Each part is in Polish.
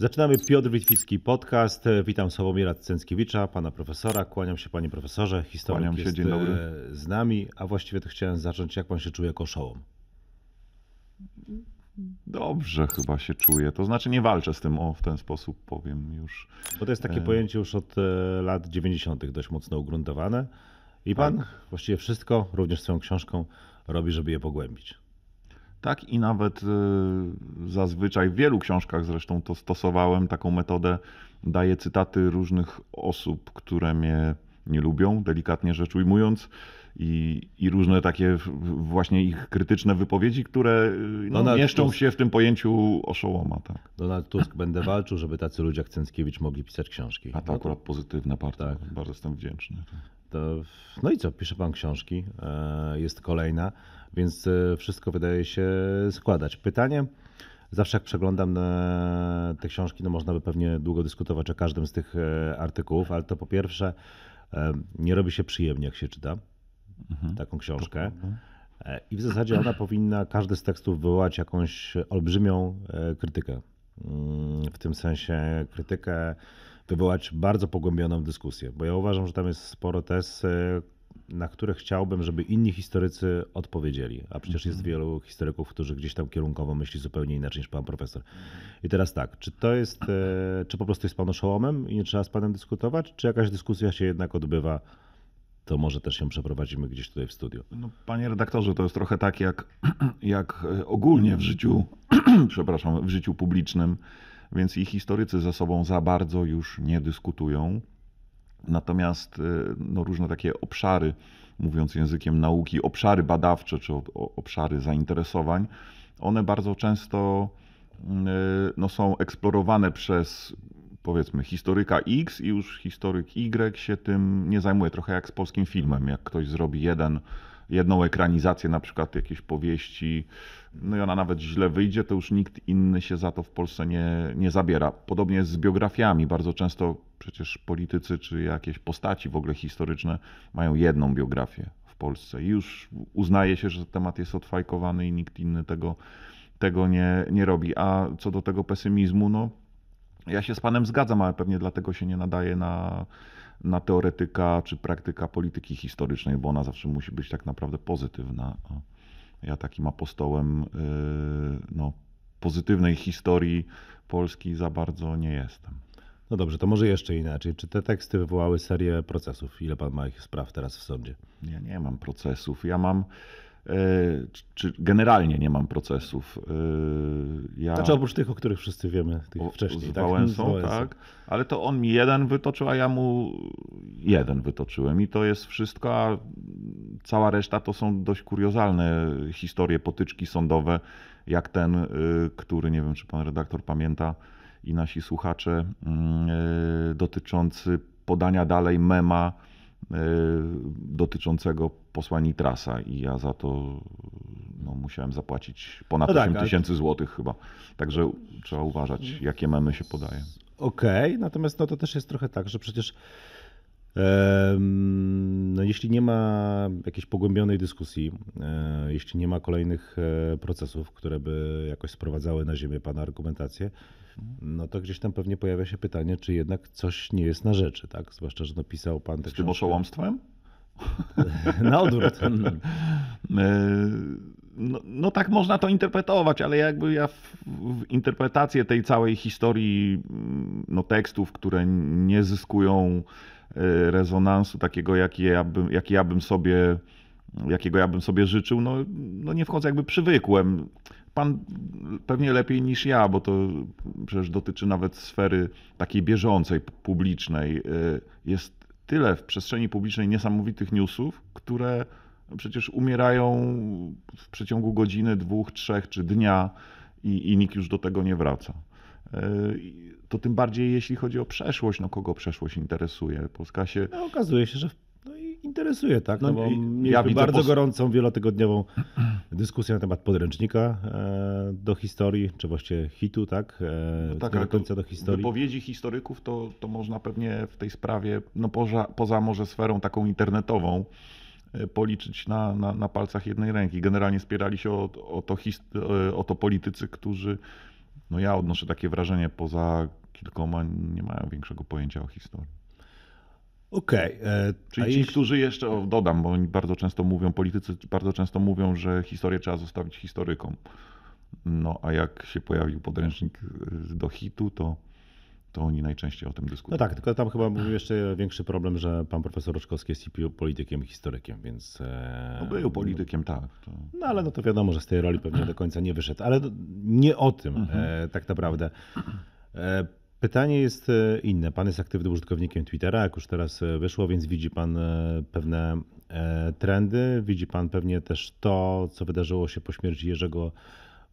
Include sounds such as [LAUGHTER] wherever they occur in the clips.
Zaczynamy Piotr Witwicki podcast. Witam Sławomira Cęckiewicza, pana profesora. Kłaniam się panie profesorze. Historyk Kłaniam się, jest dzień dobry. e, z nami, a właściwie to chciałem zacząć, jak pan się czuje jako oszołom. Dobrze chyba się czuję. To znaczy nie walczę z tym, o w ten sposób powiem już. Bo to jest takie E. pojęcie już od e, lat 90. dość mocno ugruntowane. I pan Tak. właściwie wszystko, również swoją książką, robi, żeby je pogłębić. Tak i nawet y, zazwyczaj w wielu książkach zresztą to stosowałem taką metodę. Daję cytaty różnych osób, które mnie nie lubią, delikatnie rzecz ujmując. I, I różne takie właśnie ich krytyczne wypowiedzi, które y, no, mieszczą Tusk. się w tym pojęciu oszołoma. Tak. Donald Tusk [CLEARS THROAT] będę walczył, żeby tacy ludzie jak Cęckiewicz mogli pisać książki. A to akurat pozytywne bardzo. Tak. Bardzo jestem wdzięczny. To, no i co, pisze pan książki, e, jest kolejna, więc e, wszystko wydaje się składać. Pytanie, zawsze jak przeglądam na te książki, no można by pewnie długo dyskutować o każdym z tych e, artykułów, ale to po pierwsze e, nie robi się przyjemnie, jak się czyta taką książkę. E, I w zasadzie ona powinna, każdy z tekstów wywołać jakąś olbrzymią e, krytykę. Mm, W tym sensie krytykę wywołać bardzo pogłębioną dyskusję, bo ja uważam, że tam jest sporo tez, e, na które chciałbym, żeby inni historycy odpowiedzieli. A przecież jest wielu historyków, którzy gdzieś tam kierunkowo myśli zupełnie inaczej niż pan profesor. I teraz tak, czy to jest, e, czy po prostu jest pan oszołomem i nie trzeba z panem dyskutować, czy jakaś dyskusja się jednak odbywa, to może też ją przeprowadzimy gdzieś tutaj w studiu. No, panie redaktorze, to jest trochę tak jak, [CLEARS THROAT] jak e, ogólnie w życiu, [CLEARS THROAT] przepraszam, w życiu publicznym, więc i historycy ze sobą za bardzo już nie dyskutują. Natomiast e, no, różne takie obszary, mówiąc językiem nauki, obszary badawcze czy obszary zainteresowań, one bardzo często e, no, są eksplorowane przez powiedzmy historyka X i już historyk Y się tym nie zajmuje. Trochę jak z polskim filmem. Jak ktoś zrobi jeden, jedną ekranizację na przykład jakiejś powieści, no i ona nawet źle wyjdzie, to już nikt inny się za to w Polsce nie, nie zabiera. Podobnie jest z biografiami. Bardzo często przecież politycy czy jakieś postaci w ogóle historyczne mają jedną biografię w Polsce i już uznaje się, że temat jest odfajkowany i nikt inny tego, tego nie, nie robi. A co do tego pesymizmu, no ja się z panem zgadzam, ale pewnie dlatego się nie nadaje na, na teoretyka czy praktyka polityki historycznej, bo ona zawsze musi być tak naprawdę pozytywna. Ja takim apostołem yy, no, pozytywnej historii Polski za bardzo nie jestem. No dobrze, to może jeszcze inaczej. Czy te teksty wywołały serię procesów? Ile pan ma ich spraw teraz w sądzie? Ja nie mam procesów. Ja mam. Czy- generalnie nie mam procesów. E, Ja... Znaczy oprócz tych, o których wszyscy wiemy tych O, wcześniej. Z tak? Wałęsą, Wałęsą. tak. Ale to on mi jeden wytoczył, a ja mu jeden wytoczyłem. I to jest wszystko, a cała reszta to są dość kuriozalne historie, potyczki sądowe, jak ten, y, który, nie wiem czy pan redaktor pamięta i nasi słuchacze, mm, y, dotyczący podania dalej mema y, dotyczącego posła Nitrasa i ja za to no, musiałem zapłacić ponad No tak, 8 ale- tysięcy złotych chyba. Także trzeba uważać, jakie memy się podaje. Okej, natomiast no to też jest trochę tak, że przecież no jeśli nie ma jakiejś pogłębionej dyskusji, e, jeśli nie ma kolejnych e, procesów, które by jakoś sprowadzały na ziemię pana argumentację, no to gdzieś tam pewnie pojawia się pytanie, czy jednak coś nie jest na rzeczy, tak? Zwłaszcza, że napisał pan tę Z tym oszołomstwem? [LAUGHS] Na odwrót. [LAUGHS] E, No, no tak można to interpretować, ale jakby ja w, w interpretację tej całej historii no, tekstów, które nie zyskują e, rezonansu takiego, jaki ja bym, jaki ja bym sobie, jakiego ja bym sobie życzył, no, no nie wchodzę, jakby przywykłem. Pan pewnie lepiej niż ja, bo to przecież dotyczy nawet sfery takiej bieżącej, publicznej. E, Jest tyle w przestrzeni publicznej niesamowitych newsów, które przecież umierają w przeciągu godziny, dwóch, trzech czy dnia i, i nikt już do tego nie wraca. I To tym bardziej jeśli chodzi o przeszłość, no kogo przeszłość interesuje. Polska się No, okazuje się, że i interesuje, tak? No, No bo ja widzę bardzo pos- gorącą, wielotygodniową [CLEARS THROAT] dyskusję na temat podręcznika e, do historii, czy właściwie hitu, tak? E, tak, ale do końca do historii. Wypowiedzi historyków to, to można pewnie w tej sprawie, no poza, poza może sferą taką internetową, e, policzyć na, na, na palcach jednej ręki. Generalnie spierali się o, o, to, e, o to politycy, którzy no ja odnoszę takie wrażenie, poza kilkoma nie mają większego pojęcia o historii. Okej. e, a Czyli ci, jeśli- którzy jeszcze, o, dodam, bo oni bardzo często mówią, politycy bardzo często mówią, że historię trzeba zostawić historykom. No a jak się pojawił podręcznik y, do hitu, to, to oni najczęściej o tym No dyskutują. tak, tylko tam chyba był jeszcze większy problem, że pan profesor Roczkowski jest politykiem, i historykiem, więc... e, No był politykiem, tak. To... No ale no to wiadomo, że z tej roli pewnie do końca nie wyszedł. Ale no, nie o tym Mhm. e, tak naprawdę. Pytanie jest e, inne. Pan jest aktywnym użytkownikiem Twittera, jak już teraz e, wyszło, więc widzi pan e, pewne trendy. Widzi pan pewnie też to, co wydarzyło się po śmierci Jerzego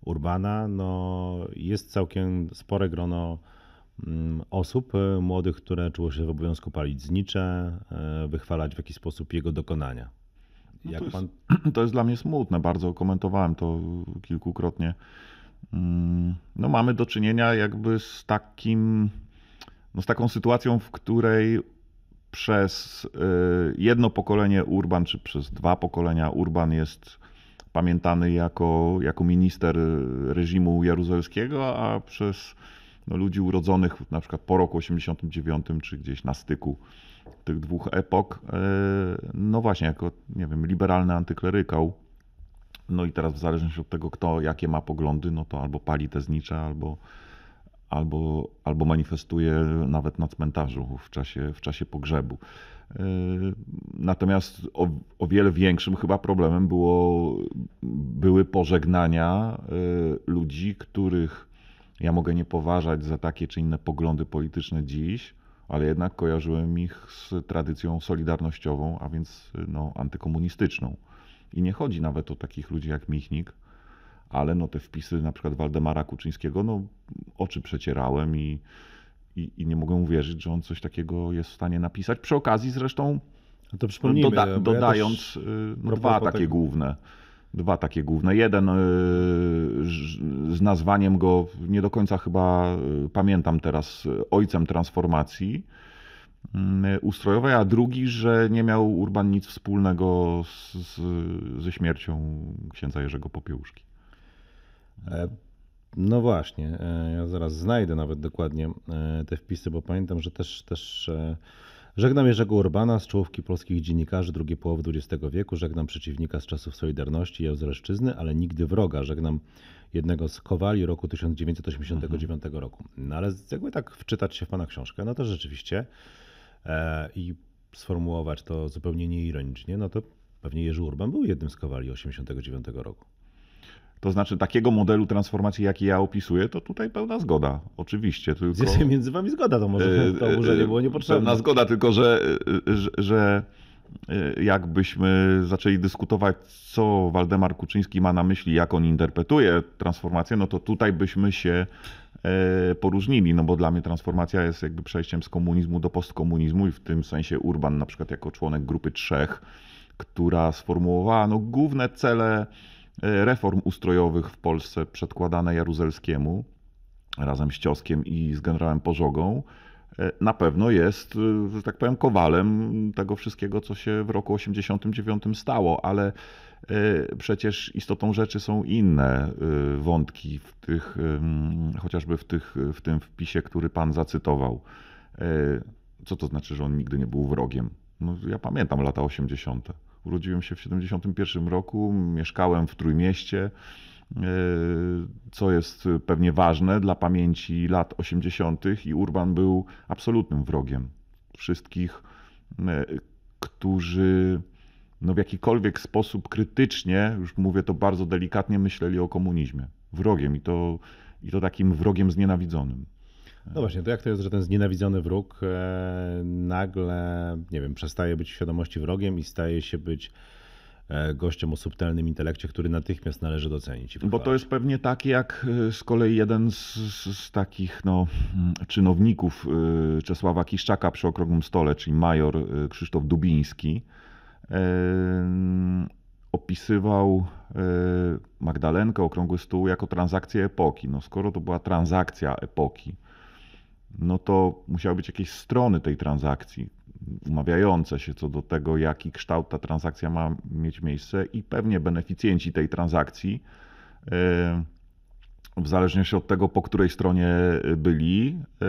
Urbana. No, jest całkiem spore grono mm, osób młodych, które czuło się w obowiązku palić znicze, wychwalać w jakiś sposób jego dokonania. No to, jest, pan [CLEARS THROAT] to jest dla mnie smutne, bardzo komentowałem to kilkukrotnie. Mm, No mamy do czynienia jakby z takim, no z taką sytuacją, w której przez y, jedno pokolenie Urban, czy przez dwa pokolenia Urban jest pamiętany jako, jako minister reżimu jaruzelskiego, a przez no, ludzi urodzonych na przykład po roku 89, czy gdzieś na styku tych dwóch epok, e, no właśnie, jako, nie wiem, liberalny antyklerykał. No i teraz w zależności od tego, kto jakie ma poglądy, no to albo pali te znicze, albo, albo, albo manifestuje nawet na cmentarzu w czasie, w czasie pogrzebu. E, Natomiast o, o wiele większym chyba problemem było, były pożegnania e, ludzi, których ja mogę nie poważać za takie czy inne poglądy polityczne dziś, ale jednak kojarzyłem ich z tradycją solidarnościową, a więc no, antykomunistyczną. I nie chodzi nawet o takich ludzi jak Michnik, ale no, te wpisy na przykład Waldemara Kuczyńskiego, no, oczy przecierałem i, i, i nie mogę uwierzyć, że on coś takiego jest w stanie napisać. Przy okazji zresztą No to przypomnijmy, doda- ja dodając też- y, no, dwa tego- takie główne. Dwa takie główne. Jeden y, ż- z nazwaniem go nie do końca chyba y, pamiętam teraz y, ojcem transformacji ustrojowej, a drugi, że nie miał Urban nic wspólnego z, z, ze śmiercią księdza Jerzego Popiełuszki. E, No właśnie, e, ja zaraz znajdę nawet dokładnie e, te wpisy, bo pamiętam, że też, też żegnam Jerzego Urbana z czołówki polskich dziennikarzy drugiej połowy XX wieku, żegnam przeciwnika z czasów Solidarności i Jauzoleszczyzny, ale nigdy wroga, żegnam jednego z kowali roku 1989 roku. No ale jakby tak wczytać się w pana książkę, no to rzeczywiście i sformułować to zupełnie nieironicznie, no to pewnie Jerzy Urban był jednym z kowali 89 roku. To znaczy takiego modelu transformacji, jaki ja opisuję, to tutaj pełna zgoda. Oczywiście, tylko... Jest między wami zgoda, to może E, [LAUGHS] to oburzenie było e, niepotrzebne. Pewna zgoda, tylko że, e, że, że e, jakbyśmy zaczęli dyskutować, co Waldemar Kuczyński ma na myśli, jak on interpretuje transformację, no to tutaj byśmy się e, poróżnili, no bo dla mnie transformacja jest jakby przejściem z komunizmu do postkomunizmu i w tym sensie Urban na przykład jako członek grupy trzech, która sformułowała no, główne cele e, reform ustrojowych w Polsce przedkładane Jaruzelskiemu razem z Cioskiem i z generałem Pożogą, e, na pewno jest, e, że tak powiem, kowalem tego wszystkiego, co się w roku 89 stało, ale e, przecież istotą rzeczy są inne e, wątki w tych, chociażby w, tych, w tym wpisie, który pan zacytował. E, Co to znaczy, że on nigdy nie był wrogiem? No, ja pamiętam lata 80. Urodziłem się w 71 roku, mieszkałem w Trójmieście, e, co jest pewnie ważne dla pamięci lat 80. i Urban był absolutnym wrogiem wszystkich, e, którzy no w jakikolwiek sposób krytycznie, już mówię to bardzo delikatnie, myśleli o komunizmie. Wrogiem i to, i to takim wrogiem znienawidzonym. No właśnie, to jak to jest, że ten znienawidzony wróg e, nagle, nie wiem, przestaje być w świadomości wrogiem i staje się być e, gościem o subtelnym intelekcie, który natychmiast należy docenić. Bo to jest pewnie tak, jak y, z kolei jeden z, z, takich no, mm, czynowników y, Czesława Kiszczaka przy okrągłym stole, czyli major Krzysztof Dubiński, y, opisywał Magdalenkę, okrągły stół, jako transakcję epoki. No, skoro to była transakcja epoki, no to musiały być jakieś strony tej transakcji, umawiające się co do tego, jaki kształt ta transakcja ma mieć miejsce, i pewnie beneficjenci tej transakcji e, w zależności od tego, po której stronie byli, e,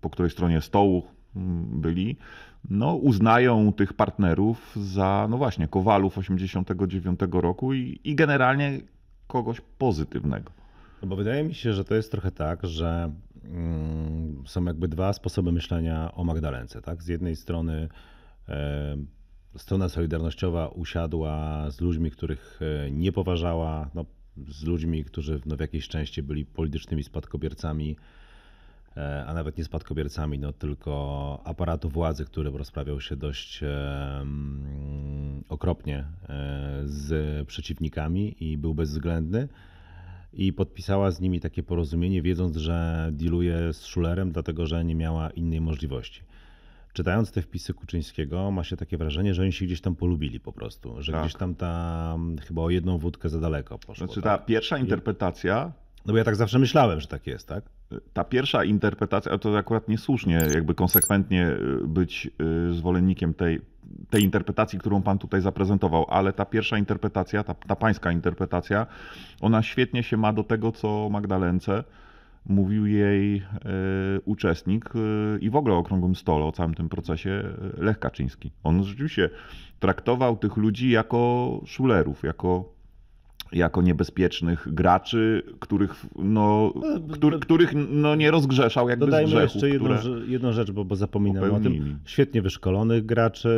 po której stronie stołu mm, byli, no, uznają tych partnerów za, no właśnie, Kowalów 89 roku i, i generalnie kogoś pozytywnego. No bo wydaje mi się, że to jest trochę tak, że są jakby dwa sposoby myślenia o Magdalence. Tak? Z jednej strony e, strona solidarnościowa usiadła z ludźmi, których e, nie poważała, no, z ludźmi, którzy no, w jakiejś części byli politycznymi spadkobiercami, e, a nawet nie spadkobiercami, no, tylko aparatu władzy, który rozprawiał się dość mm, okropnie z przeciwnikami i był bezwzględny i podpisała z nimi takie porozumienie, wiedząc, że dealuje z Schulerem, dlatego że nie miała innej możliwości. Czytając te wpisy Kuczyńskiego, ma się takie wrażenie, że oni się gdzieś tam polubili po prostu, że Tak. gdzieś tam ta chyba o jedną wódkę za daleko poszło. Znaczy ta tak? pierwsza interpretacja No bo ja tak zawsze myślałem, że tak jest, tak? ta pierwsza interpretacja, to akurat niesłusznie, jakby konsekwentnie y, być y, zwolennikiem tej, tej interpretacji, którą pan tutaj zaprezentował, ale ta pierwsza interpretacja, ta, ta pańska interpretacja, ona świetnie się ma do tego, co Magdalence mówił jej y, uczestnik y, i w ogóle o okrągłym stole, o całym tym procesie y, Lech Kaczyński. On rzeczywiście traktował tych ludzi jako szulerów, jako jako niebezpiecznych graczy, których, no, No, który, których no, nie rozgrzeszał jakby z Dodajmy grzechów, jeszcze jedną, jedną rzecz, bo, bo zapominamy o popełnili. tym. Świetnie wyszkolonych graczy,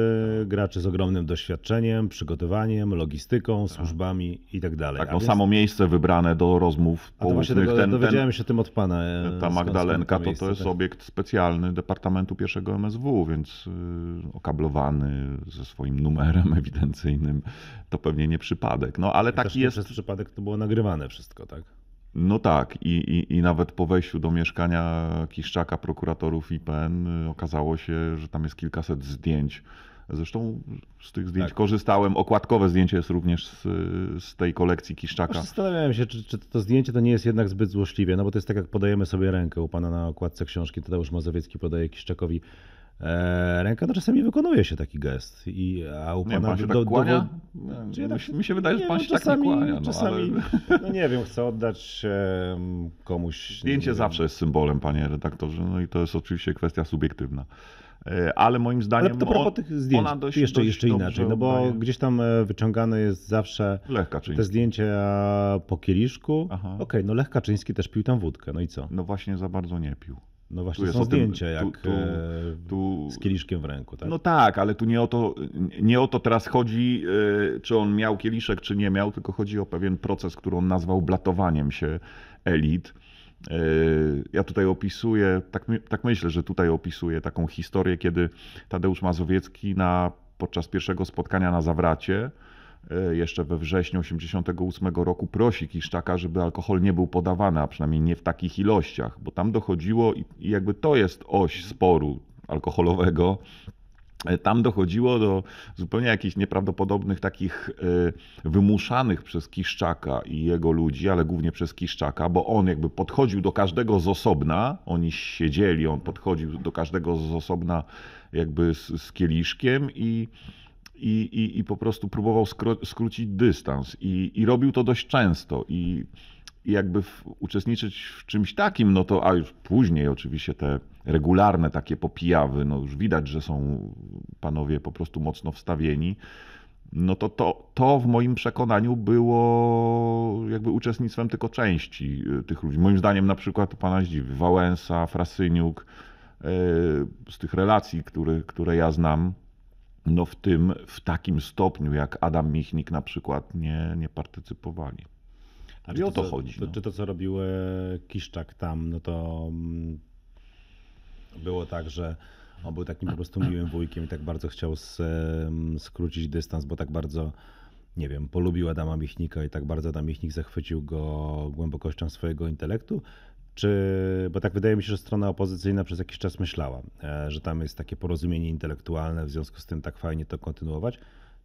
graczy z ogromnym doświadczeniem, przygotowaniem, logistyką, służbami i tak dalej. Tak, no więc- samo miejsce wybrane do rozmów A poufnych. tego, Ten, ten, dowiedziałem się tym od pana. e, ta Magdalenka to, miejsce, to jest tak. obiekt specjalny Departamentu Pierwszego MSW, więc y, okablowany ze swoim numerem [LAUGHS] ewidencyjnym. To pewnie nie przypadek. No ale taki jest... Przez przypadek to było nagrywane wszystko, tak? No tak, i, i, i nawet po wejściu do mieszkania Kiszczaka, prokuratorów IPN, y, okazało się, że tam jest kilkaset zdjęć. Zresztą z tych zdjęć Tak. korzystałem. Okładkowe zdjęcie jest również z, z tej kolekcji Kiszczaka. Zastanawiałem się, czy, czy to zdjęcie to nie jest jednak zbyt złośliwie, no bo to jest tak, jak podajemy sobie rękę u pana na okładce książki, Tadeusz Mazowiecki podaje Kiszczakowi e, rękę, no czasami wykonuje się taki gest. I, a u Nie, pana pan się do- tak kłania? Czy ja mi, tak- się- mi się wydaje, że nie pan wiem, się tak nie kłania. No, czasami, ale... [LAUGHS] no nie wiem, chcę oddać komuś... nie Zdjęcie zawsze jest symbolem, panie redaktorze, no i to jest oczywiście kwestia subiektywna. E, Ale moim zdaniem Ale to propos tych zdjęć, ona dość, jeszcze, dość jeszcze inaczej, no bo gdzieś tam e, wyciągane jest zawsze Lech te Kaczyński. zdjęcia po kieliszku. Aha. Okej, no Lech Kaczyński też pił tam wódkę, no i co? No właśnie za bardzo nie pił. No właśnie jest są tym- zdjęcia, tu- jak tu- e, Tu z kieliszkiem w ręku, tak? No tak, ale tu nie o to, nie o to teraz chodzi, y, czy on miał kieliszek, czy nie miał, tylko chodzi o pewien proces, który on nazwał blatowaniem się elit. Y, Ja tutaj opisuję, tak, tak myślę, że tutaj opisuję taką historię, kiedy Tadeusz Mazowiecki na, podczas pierwszego spotkania na Zawracie, jeszcze we wrześniu 1988 roku, prosi Kiszczaka, żeby alkohol nie był podawany, a przynajmniej nie w takich ilościach, bo tam dochodziło i, i jakby to jest oś sporu alkoholowego, E, tam dochodziło do zupełnie jakichś nieprawdopodobnych takich e, wymuszanych przez Kiszczaka i jego ludzi, ale głównie przez Kiszczaka, bo on jakby podchodził do każdego z osobna, oni siedzieli, on podchodził do każdego z osobna jakby z, z kieliszkiem i, i, i, i po prostu próbował skro, skrócić dystans i, i robił to dość często i i jakby uczestniczyć w czymś takim, no to, a już później oczywiście te regularne takie popijawy, no już widać, że są panowie po prostu mocno wstawieni, no to to, to w moim przekonaniu było jakby uczestnictwem tylko części y, tych ludzi. Moim zdaniem na przykład pana Zdziwy, Wałęsa, Frasyniuk, y, z tych relacji, które, które ja znam, no w tym, w takim stopniu jak Adam Michnik na przykład nie, nie partycypowali. A I o to co- chodzi, To, no. Czy to, co robił e, Kiszczak tam, no to mm, było tak, że on był takim po prostu miłym wujkiem i tak bardzo chciał em, skrócić dystans, bo tak bardzo, nie wiem, polubił Adama Michnika i tak bardzo Adam Michnik zachwycił go głębokością swojego intelektu. Czy, bo tak wydaje mi się, że strona opozycyjna przez jakiś czas myślała, e, że tam jest takie porozumienie intelektualne, w związku z tym tak fajnie to kontynuować.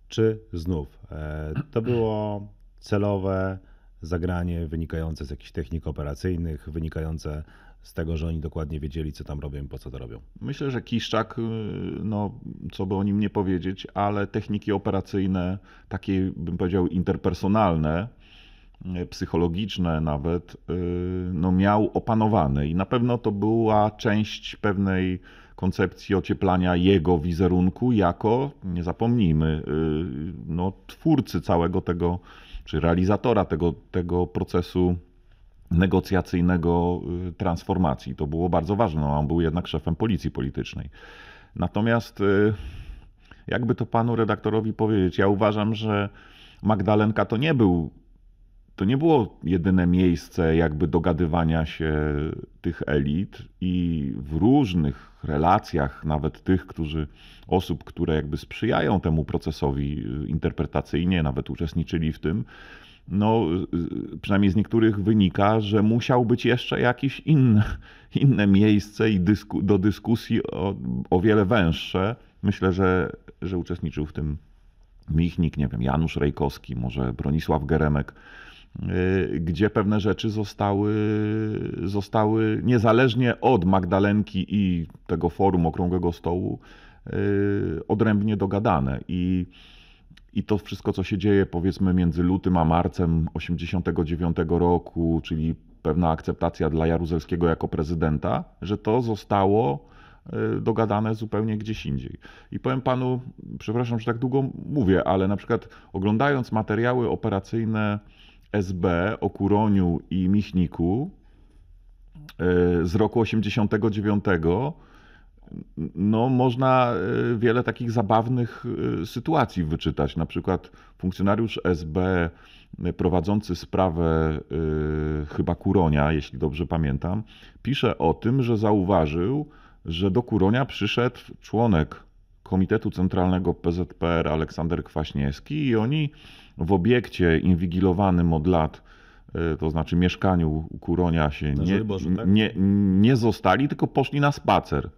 Czy znów e, to było celowe zagranie wynikające z jakichś technik operacyjnych, wynikające z tego, że oni dokładnie wiedzieli, co tam robią i po co to robią. Myślę, że Kiszczak, y, no co by o nim nie powiedzieć, ale techniki operacyjne, takie bym powiedział interpersonalne, psychologiczne nawet, e, no miał opanowane i na pewno to była część pewnej koncepcji ocieplania jego wizerunku jako, nie zapomnijmy, e, no, twórcy całego tego, czy realizatora tego, tego procesu negocjacyjnego y, transformacji. To było bardzo ważne. No, on był jednak szefem policji politycznej. Natomiast, y, jakby to panu redaktorowi powiedzieć, ja uważam, że Magdalenka to nie był. To nie było jedyne miejsce jakby dogadywania się tych elit i w różnych relacjach, nawet tych, którzy, osób, które jakby sprzyjają temu procesowi y, interpretacyjnie, nawet uczestniczyli w tym, no, przynajmniej z niektórych wynika, że musiał być jeszcze jakieś inne, [LAUGHS] inne miejsce i dysku, do dyskusji o, o wiele węższe. Myślę, że, że uczestniczył w tym Michnik, nie wiem, Janusz Rejkowski, może Bronisław Geremek, y, gdzie pewne rzeczy zostały, zostały niezależnie od Magdalenki i tego forum Okrągłego Stołu y, odrębnie dogadane. I i to wszystko, co się dzieje powiedzmy między lutym a marcem 89 roku, czyli pewna akceptacja dla Jaruzelskiego jako prezydenta, że to zostało e, dogadane zupełnie gdzieś indziej. I powiem panu, przepraszam, że tak długo mówię, ale na przykład oglądając materiały operacyjne SB o Kuroniu i Michniku e, z roku 89, no, można e, wiele takich zabawnych e, sytuacji wyczytać. Na przykład funkcjonariusz SB prowadzący sprawę chyba Kuronia, jeśli dobrze pamiętam, pisze o tym, że zauważył, że do Kuronia przyszedł członek Komitetu Centralnego PZPR Aleksander Kwaśniewski i oni w obiekcie inwigilowanym od lat to znaczy mieszkaniu Kuronia się nie, Boże, tak? nie, nie zostali, tylko poszli na spacer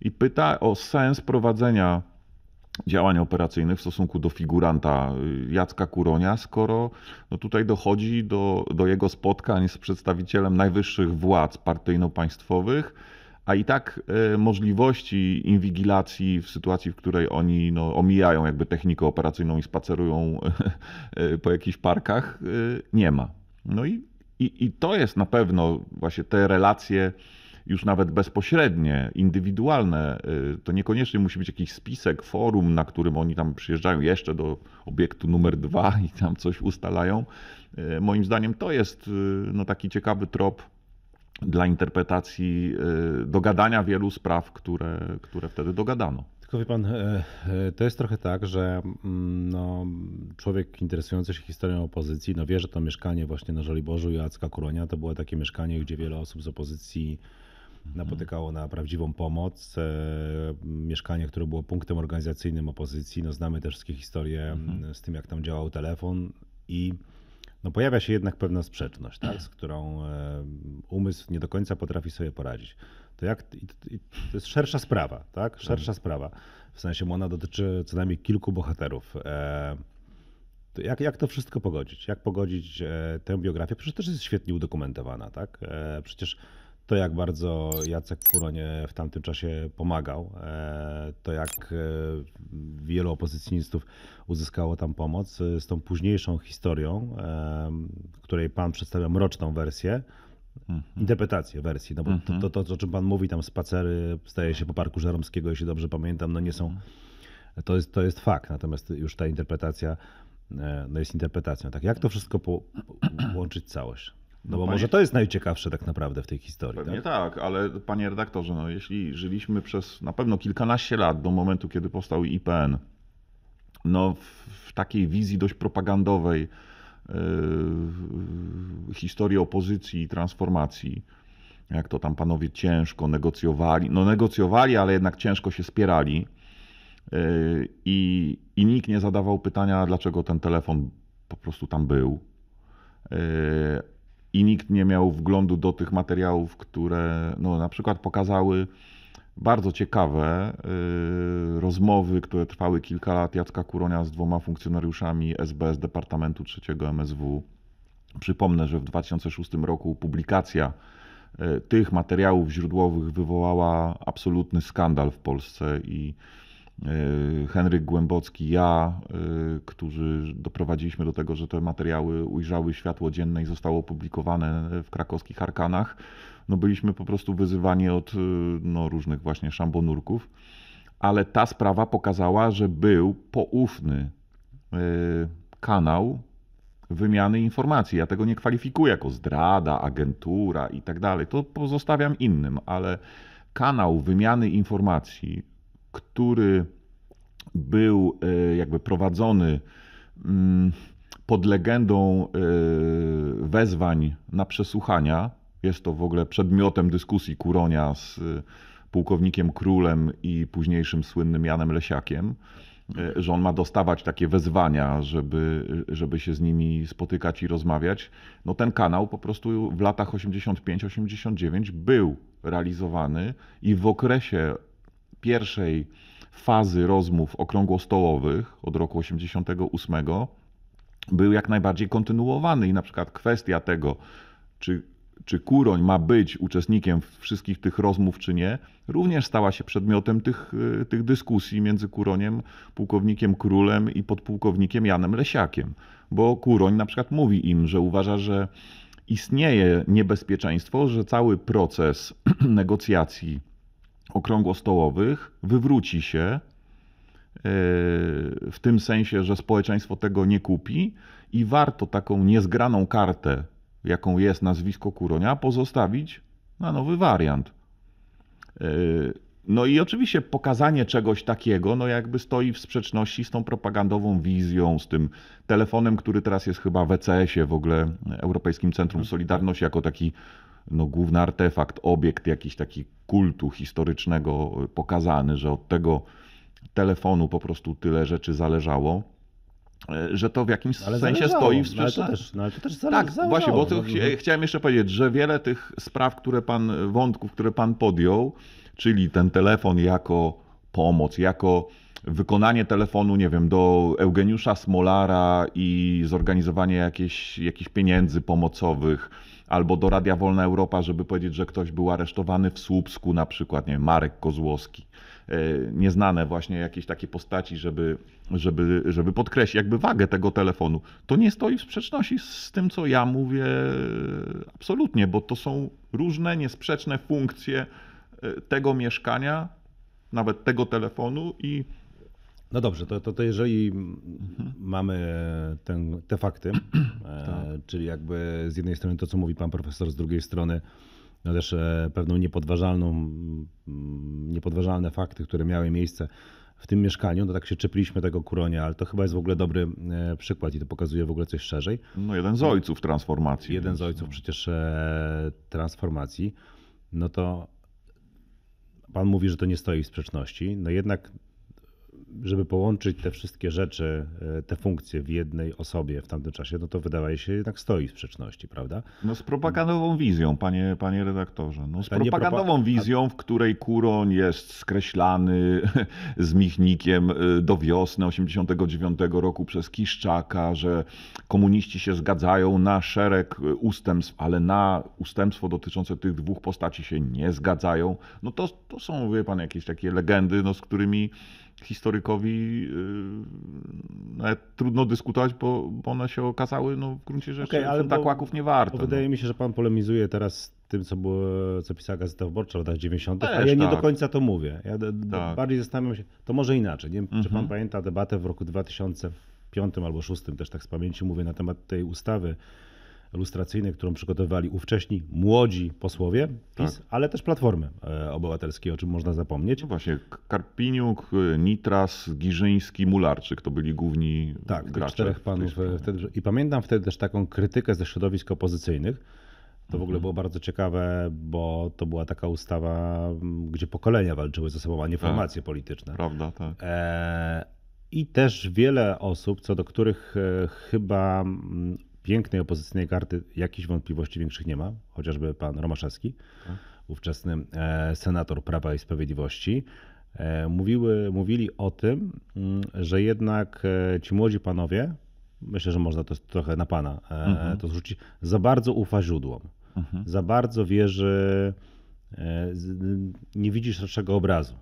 i pyta o sens prowadzenia działań operacyjnych w stosunku do figuranta y, Jacka Kuronia, skoro no tutaj dochodzi do, do jego spotkań z przedstawicielem najwyższych władz partyjno-państwowych, a i tak y, możliwości inwigilacji w sytuacji, w której oni no, omijają jakby technikę operacyjną i spacerują y, [LAUGHS] po jakichś parkach, nie ma. No i, i, i to jest na pewno właśnie te relacje już nawet bezpośrednie, indywidualne. To niekoniecznie musi być jakiś spisek, forum, na którym oni tam przyjeżdżają jeszcze do obiektu numer dwa i tam coś ustalają. Moim zdaniem to jest no, taki ciekawy trop dla interpretacji, dogadania wielu spraw, które, które wtedy dogadano. Tylko wie pan, e, e, to jest trochę tak, że mm, no, człowiek interesujący się historią opozycji no wie, że to mieszkanie właśnie na Żoliborzu i Jacka Kuronia to było takie mieszkanie, gdzie wiele osób z opozycji napotykało na prawdziwą pomoc. E, mieszkanie, które było punktem organizacyjnym opozycji. No, znamy te wszystkie historie mhm. z tym, jak tam działał telefon i no, pojawia się jednak pewna sprzeczność, tak, z którą e, umysł nie do końca potrafi sobie poradzić. To, jak, to jest szersza sprawa, tak? Szersza tak. sprawa. W sensie ona dotyczy co najmniej kilku bohaterów. E, jak, jak to wszystko pogodzić? Jak pogodzić tę biografię? Przecież też jest świetnie udokumentowana, tak? Przecież to, jak bardzo Jacek Kuronie w tamtym czasie pomagał, e, to jak e, wielu opozycjonistów uzyskało tam pomoc, e, z tą późniejszą historią, której pan przedstawia mroczną wersję, mhm. interpretację wersji, no bo mhm. to, to, to, o czym pan mówi, tam spacery, staje się po Parku Żeromskiego, jeśli dobrze pamiętam, no nie są, mhm. to jest, to jest fakt, natomiast już ta interpretacja no jest interpretacją. Tak, jak to wszystko po, łączyć całość? No, bo panie... może to jest najciekawsze tak naprawdę w tej historii. Pewnie tak? tak, ale panie redaktorze, no jeśli żyliśmy przez na pewno kilkanaście lat do momentu, kiedy powstał IPN, no w, w takiej wizji dość propagandowej yy, historii opozycji i transformacji, jak to tam panowie ciężko negocjowali, no negocjowali, ale jednak ciężko się spierali yy, i, i nikt nie zadawał pytania, dlaczego ten telefon po prostu tam był. Yy, i nikt nie miał wglądu do tych materiałów, które no, na przykład pokazały bardzo ciekawe y, rozmowy, które trwały kilka lat Jacka Kuronia z dwoma funkcjonariuszami SBS Departamentu III MSW. Przypomnę, że w 2006 roku publikacja y, tych materiałów źródłowych wywołała absolutny skandal w Polsce i Henryk Głębocki, ja, y, którzy doprowadziliśmy do tego, że te materiały ujrzały światło dzienne i zostały opublikowane w krakowskich arkanach, no byliśmy po prostu wyzywani od y, no, różnych właśnie szambonurków, ale ta sprawa pokazała, że był poufny kanał wymiany informacji. Ja tego nie kwalifikuję jako zdrada, agentura i tak dalej. To pozostawiam innym, ale kanał wymiany informacji, który był y, jakby prowadzony mm, pod legendą y, wezwań na przesłuchania, jest to w ogóle przedmiotem dyskusji Kuronia z y, pułkownikiem Królem i późniejszym słynnym Janem Lesiakiem, że on ma dostawać takie wezwania, żeby, żeby się z nimi spotykać i rozmawiać. No ten kanał po prostu w latach 85-89 był realizowany i w okresie pierwszej fazy rozmów okrągłostołowych od roku 88 był jak najbardziej kontynuowany i na przykład kwestia tego, czy, czy Kuroń ma być uczestnikiem wszystkich tych rozmów, czy nie, również stała się przedmiotem tych, y, tych dyskusji między Kuroniem, pułkownikiem Królem i podpułkownikiem Janem Lesiakiem. Bo Kuroń na przykład mówi im, że uważa, że istnieje niebezpieczeństwo, że cały proces [CLEARS THROAT] negocjacji okrągłostołowych wywróci się e, w tym sensie, że społeczeństwo tego nie kupi i warto taką niezgraną kartę, jaką jest nazwisko Kuronia, pozostawić na nowy wariant. E, No i oczywiście pokazanie czegoś takiego, no jakby stoi w sprzeczności z tą propagandową wizją, z tym telefonem, który teraz jest chyba w ECS-ie, w ogóle Europejskim Centrum Solidarności, jako taki no, główny artefakt, obiekt jakiś taki kultu historycznego pokazany, że od tego telefonu po prostu tyle rzeczy zależało, e, że to w jakimś sensie zależało. stoi w No, ale to sprzeczności. też, no, ale to też zale- Tak, zależało. właśnie, bo to No, chcia- chciałem jeszcze powiedzieć, że wiele tych spraw, które pan, wątków, które pan podjął, czyli ten telefon jako pomoc, jako wykonanie telefonu, nie wiem, do Eugeniusza Smolara i zorganizowanie jakichś pieniędzy pomocowych, albo do Radia Wolna Europa, żeby powiedzieć, że ktoś był aresztowany w Słupsku, na przykład, nie wiem, Marek Kozłowski. E, Nieznane właśnie jakieś takie postaci, żeby, żeby, żeby podkreślić jakby wagę tego telefonu. To nie stoi w sprzeczności z tym, co ja mówię absolutnie, bo to są różne, niesprzeczne funkcje e, tego mieszkania, nawet tego telefonu i No dobrze, to, to, to jeżeli Mhm. mamy ten, te fakty, [CLEARS THROAT] Tak. e, czyli jakby z jednej strony to, co mówi pan profesor, z drugiej strony no też e, pewną niepodważalną, niepodważalne fakty, które miały miejsce w tym mieszkaniu, no tak się czepiliśmy tego kuronia, ale to chyba jest w ogóle dobry e, przykład i to pokazuje w ogóle coś szerzej. no, jeden z ojców transformacji. Jeden więc, z ojców przecież e, transformacji, no to pan mówi, że to nie stoi w sprzeczności. No jednak, żeby połączyć te wszystkie rzeczy, e, te funkcje w jednej osobie w tamtym czasie, no to wydaje się jednak stoi w sprzeczności, prawda? No z propagandową wizją, panie, panie redaktorze. No z propagandową propa- wizją, w której Kuroń jest skreślany [LAUGHS] z Michnikiem y, do wiosny 89 roku przez Kiszczaka, że komuniści się zgadzają na szereg y, ustępstw, ale na ustępstwo dotyczące tych dwóch postaci się nie zgadzają. No to, to są, wie pan, jakieś takie legendy, no, z którymi historykowi yy, nawet trudno dyskutować, bo, bo one się okazały no, w gruncie rzeczy Okej, ale ale bo- tak łaków nie warte. Bo wydaje mi się, że pan polemizuje teraz z tym, co, było, co pisała Gazeta Wyborcza w latach 90., a Też ja nie tak. do końca to mówię. Ja Tak. bardziej zastanawiam się, to może inaczej. Nie wiem, czy pan Mhm. pamięta debatę w roku 2005 albo 2006, też tak z pamięci mówię, na temat tej ustawy lustracyjnej, którą przygotowywali ówcześni młodzi posłowie PiS, Tak. ale też Platformy e, Obywatelskiej, o czym można zapomnieć. No właśnie, Karpiniuk, Nitras, Giżyński, Mularczyk to byli główni Tak, gracze. czterech w tej panów. e, Wtedy, I pamiętam wtedy też taką krytykę ze środowisk opozycyjnych. To w ogóle Mhm. było bardzo ciekawe, bo to była taka ustawa, gdzie pokolenia walczyły ze sobą, a nie Tak. formacje polityczne. Prawda, tak. E, I też wiele osób, co do których e, chyba pięknej opozycyjnej karty jakichś wątpliwości większych nie ma, chociażby pan Romaszewski, Tak. ówczesny e, senator Prawa i Sprawiedliwości, e, mówiły, mówili o tym, mm, że jednak e, ci młodzi panowie, myślę, że można to trochę na pana Mhm. to zrzucić, za bardzo ufa źródłom, Mhm. za bardzo wierzy, nie widzi szerszego obrazu.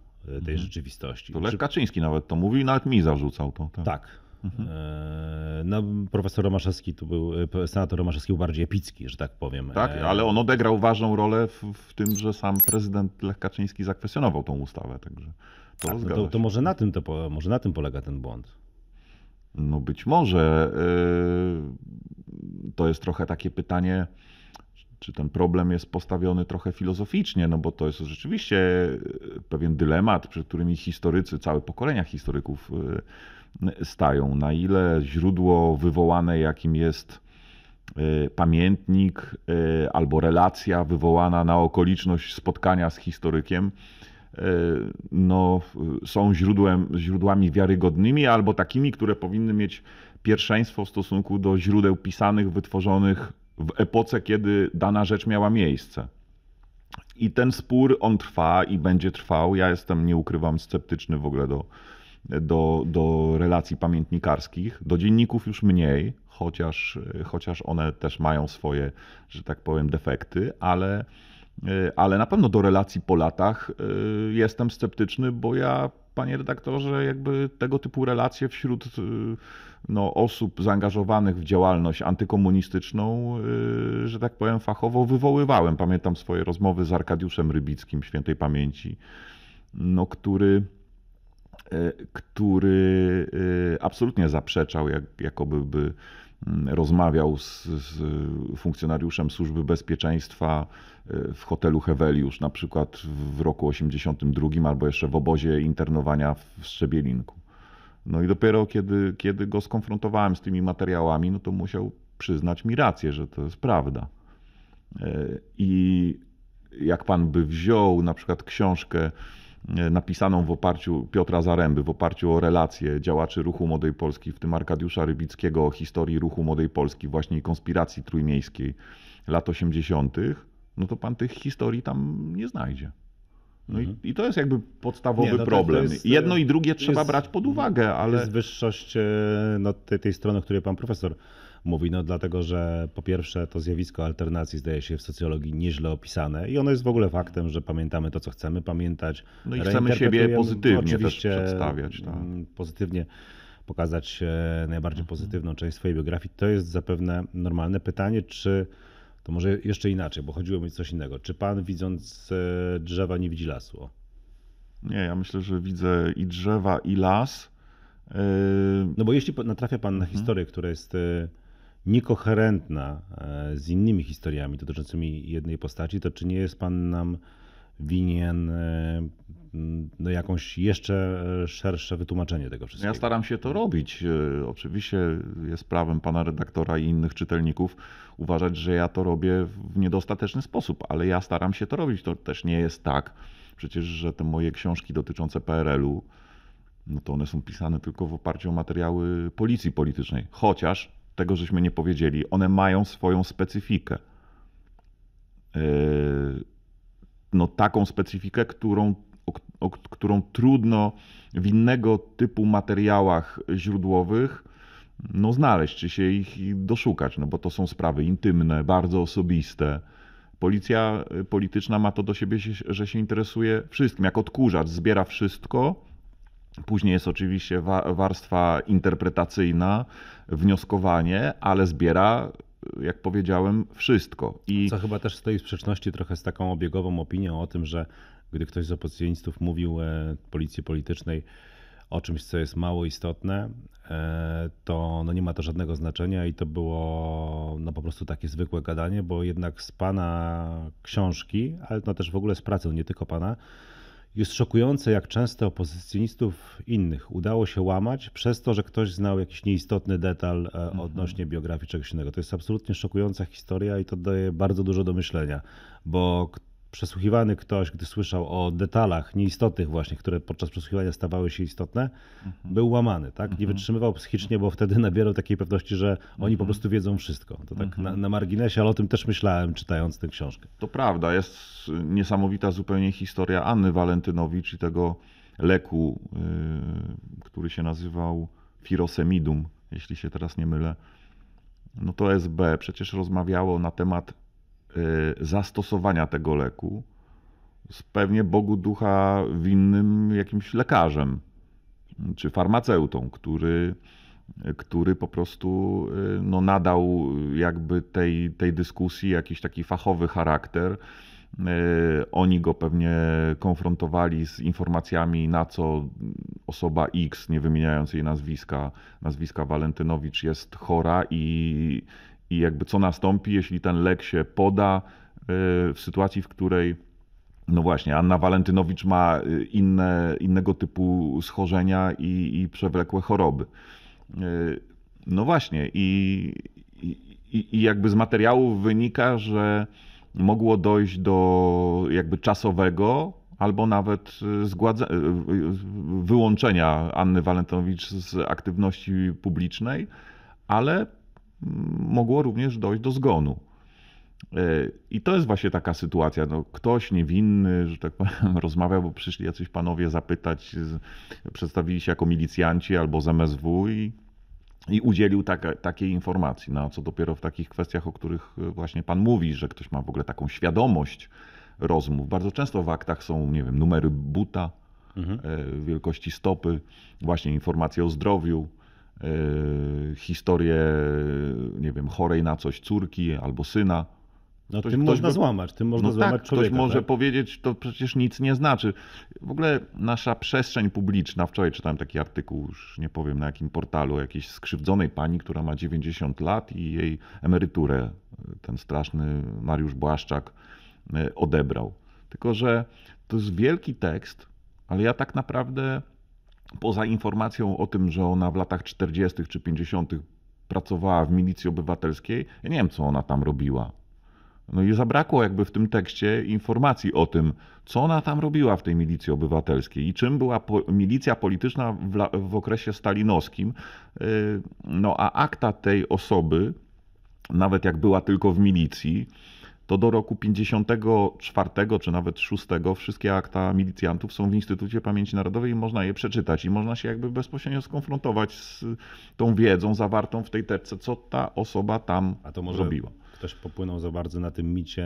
tej rzeczywistości. To Lech Czy- Kaczyński nawet to mówił i nawet mi zarzucał to. tak. tak. E, No, profesor Romaszewski tu był, e, senator Romaszewski był bardziej epicki, że tak powiem. Tak, E, ale on odegrał ważną rolę w, w tym, że sam prezydent Lech Kaczyński zakwestionował tą ustawę, także to tak, no to, to może, na tym to może na tym polega ten błąd. No być może yy, to jest trochę takie pytanie, czy ten problem jest postawiony trochę filozoficznie, no bo to jest rzeczywiście pewien dylemat, przed którymi historycy, całe pokolenia historyków yy, stają. Na ile źródło wywołane, jakim jest yy, pamiętnik yy, albo relacja wywołana na okoliczność spotkania z historykiem, yy, no, są źródłem, źródłami wiarygodnymi albo takimi, które powinny mieć pierwszeństwo w stosunku do źródeł pisanych, wytworzonych w epoce, kiedy dana rzecz miała miejsce. I ten spór, on trwa i będzie trwał. Ja jestem, nie ukrywam, sceptyczny w ogóle do, do, do relacji pamiętnikarskich. Do dzienników już mniej, chociaż, chociaż one też mają swoje, że tak powiem, defekty, ale, ale na pewno do relacji po latach y, jestem sceptyczny, bo ja, panie redaktorze, jakby tego typu relacje wśród y, no, osób zaangażowanych w działalność antykomunistyczną, że tak powiem, fachowo wywoływałem. Pamiętam swoje rozmowy z Arkadiuszem Rybickim, świętej pamięci, no, który, który y, absolutnie zaprzeczał, jak, jakoby by rozmawiał z, z funkcjonariuszem Służby Bezpieczeństwa y, w hotelu Heweliusz, na przykład w roku 82 albo jeszcze w obozie internowania w Strzebielinku. No i dopiero kiedy, kiedy go skonfrontowałem z tymi materiałami, no to musiał przyznać mi rację, że to jest prawda. E, I jak pan by wziął na przykład książkę e, napisaną w oparciu Piotra Zaręby, w oparciu o relacje działaczy ruchu Młodej Polski, w tym Arkadiusza Rybickiego o historii ruchu Młodej Polski, właśnie konspiracji trójmiejskiej lat 80., no to pan tych historii tam nie znajdzie. No i, i to jest jakby podstawowy Nie, no problem. jest, e, Jedno i drugie trzeba jest- brać pod uwagę, ale Jest wyższość e, no, tej, tej strony, o której pan profesor mówi, no dlatego, że po pierwsze to zjawisko alternacji zdaje się w socjologii nieźle opisane i ono jest w ogóle faktem, że pamiętamy to, co chcemy pamiętać. No i chcemy siebie reinterpretujemy, pozytywnie też przedstawiać, tak. mm, Pozytywnie pokazać e, najbardziej Mhm. pozytywną część swojej biografii. To jest zapewne normalne pytanie, czy to może jeszcze inaczej, bo chodziło mi coś innego. Czy pan widząc e, drzewa nie widzi lasu? Nie, ja myślę, że widzę i drzewa, i las. Yy, No bo jeśli natrafia pan na Mhm. historię, która jest e, niekoherentna e, z innymi historiami dotyczącymi jednej postaci, to czy nie jest pan nam winien e, no, jakąś jeszcze e, szersze wytłumaczenie tego wszystkiego? Ja staram się to robić. Oczywiście jest prawem pana redaktora i innych czytelników uważać, że ja to robię w niedostateczny sposób, ale ja staram się to robić. To też nie jest tak. Przecież, że te moje książki dotyczące PRL-u, no to one są pisane tylko w oparciu o materiały policji politycznej. Chociaż, tego żeśmy nie powiedzieli, one mają swoją specyfikę. Yy, no, taką specyfikę, którą, o, o, którą trudno w innego typu materiałach źródłowych no, znaleźć, czy się ich doszukać, no bo to są sprawy intymne, bardzo osobiste. Policja y, polityczna ma to do siebie, że się interesuje wszystkim, jak odkurzacz, zbiera wszystko. Później jest oczywiście wa- warstwa interpretacyjna, wnioskowanie, ale zbiera, jak powiedziałem, wszystko. I Co chyba też stoi w sprzeczności trochę z taką obiegową opinią o tym, że gdy ktoś z opozycjonistów mówił e, policji politycznej o czymś, co jest mało istotne, e, to no nie ma to żadnego znaczenia i to było no po prostu takie zwykłe gadanie, bo jednak z pana książki, ale no też w ogóle z pracy, nie tylko pana, jest szokujące, jak często opozycjonistów innych udało się łamać przez to, że ktoś znał jakiś nieistotny detal e, odnośnie biografii czegoś innego. To jest absolutnie szokująca historia i to daje bardzo dużo do myślenia, bo przesłuchiwany ktoś, gdy słyszał o detalach nieistotnych właśnie, które podczas przesłuchiwania stawały się istotne, był łamany, tak? Nie wytrzymywał psychicznie, bo wtedy [LAUGHS] nabierał takiej pewności, że oni po prostu wiedzą wszystko. To tak na, na marginesie, ale o tym też myślałem, czytając tę książkę. To prawda, jest niesamowita zupełnie historia Anny Walentynowicz i tego leku, yy, który się nazywał Firosemidum, jeśli się teraz nie mylę. No to SB przecież rozmawiało na temat zastosowania tego leku z pewnie Bogu ducha winnym jakimś lekarzem czy farmaceutą, który, który po prostu y, no, nadał jakby tej, tej dyskusji jakiś taki fachowy charakter. Y, Oni go pewnie konfrontowali z informacjami, na co osoba X, nie wymieniając jej nazwiska, nazwiska Walentynowicz jest chora i, i jakby co nastąpi, jeśli ten lek się poda y, w sytuacji, w której no właśnie, Anna Walentynowicz ma y, inne, innego typu schorzenia i, i przewlekłe choroby. Y, No właśnie, i, i, i jakby z materiałów wynika, że mogło dojść do jakby czasowego albo nawet wyłączenia Anny Walentynowicz z aktywności publicznej, ale mogło również dojść do zgonu. E, I to jest właśnie taka sytuacja. No, ktoś niewinny, że tak powiem, [LAUGHS] rozmawiał, bo przyszli jacyś panowie zapytać, przedstawili się jako milicjanci albo z MSW i, i udzielił taka, takiej informacji. No, a co dopiero w takich kwestiach, o których właśnie pan mówi, że ktoś ma w ogóle taką świadomość rozmów. Bardzo często w aktach są, nie wiem, numery buta, Mhm. e, wielkości stopy, właśnie informacje o zdrowiu, e, historie, nie wiem, chorej na coś córki albo syna. No, Ktoś- tym ktoś można by- złamać, tym można no złamać tak, człowieka. ktoś może tak? powiedzieć, to przecież nic nie znaczy. W ogóle nasza przestrzeń publiczna, wczoraj czytałem taki artykuł, już nie powiem na jakim portalu, o jakiejś skrzywdzonej pani, która ma 90 lat i jej emeryturę ten straszny Mariusz Błaszczak e, odebrał. Tylko, że to jest wielki tekst, ale ja tak naprawdę poza informacją o tym, że ona w latach 40. czy 50. pracowała w milicji obywatelskiej, ja nie wiem, co ona tam robiła. No i zabrakło jakby w tym tekście informacji o tym, co ona tam robiła w tej milicji obywatelskiej i czym była po, milicja polityczna w, w okresie stalinowskim. Yy, No a akta tej osoby, nawet jak była tylko w milicji, to do roku 54 czy nawet 6 wszystkie akta milicjantów są w Instytucie Pamięci Narodowej i można je przeczytać i można się jakby bezpośrednio skonfrontować z tą wiedzą zawartą w tej teczce, co ta osoba tam A to może robiła. ktoś popłynął za bardzo na tym micie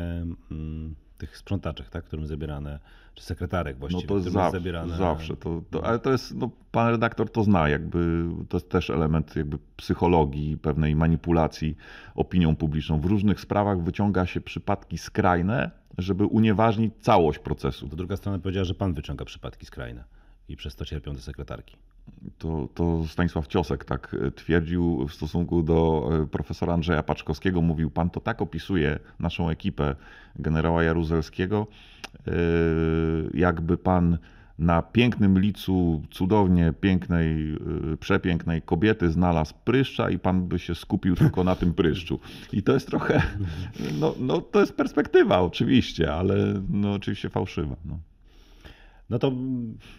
mm, tych sprzątaczek, tak, którym zabierane, czy sekretarek No właściwie, to jest którym zawsze, zabierane... zawsze to, to, ale to jest, no, pan redaktor to zna, jakby to jest też element jakby psychologii, pewnej manipulacji opinią publiczną. W różnych sprawach wyciąga się przypadki skrajne, żeby unieważnić całość procesu. To druga strona powiedziała, że pan wyciąga przypadki skrajne i przez to cierpią te sekretarki. To, to Stanisław Ciosek tak e, twierdził w stosunku do e, profesora Andrzeja Paczkowskiego. Mówił, pan to tak opisuje naszą ekipę generała Jaruzelskiego, e, jakby pan na pięknym licu cudownie pięknej, przepięknej kobiety znalazł pryszcza i pan by się skupił tylko na tym pryszczu. I to jest trochę, no, no to jest perspektywa oczywiście, ale no oczywiście fałszywa. No. No to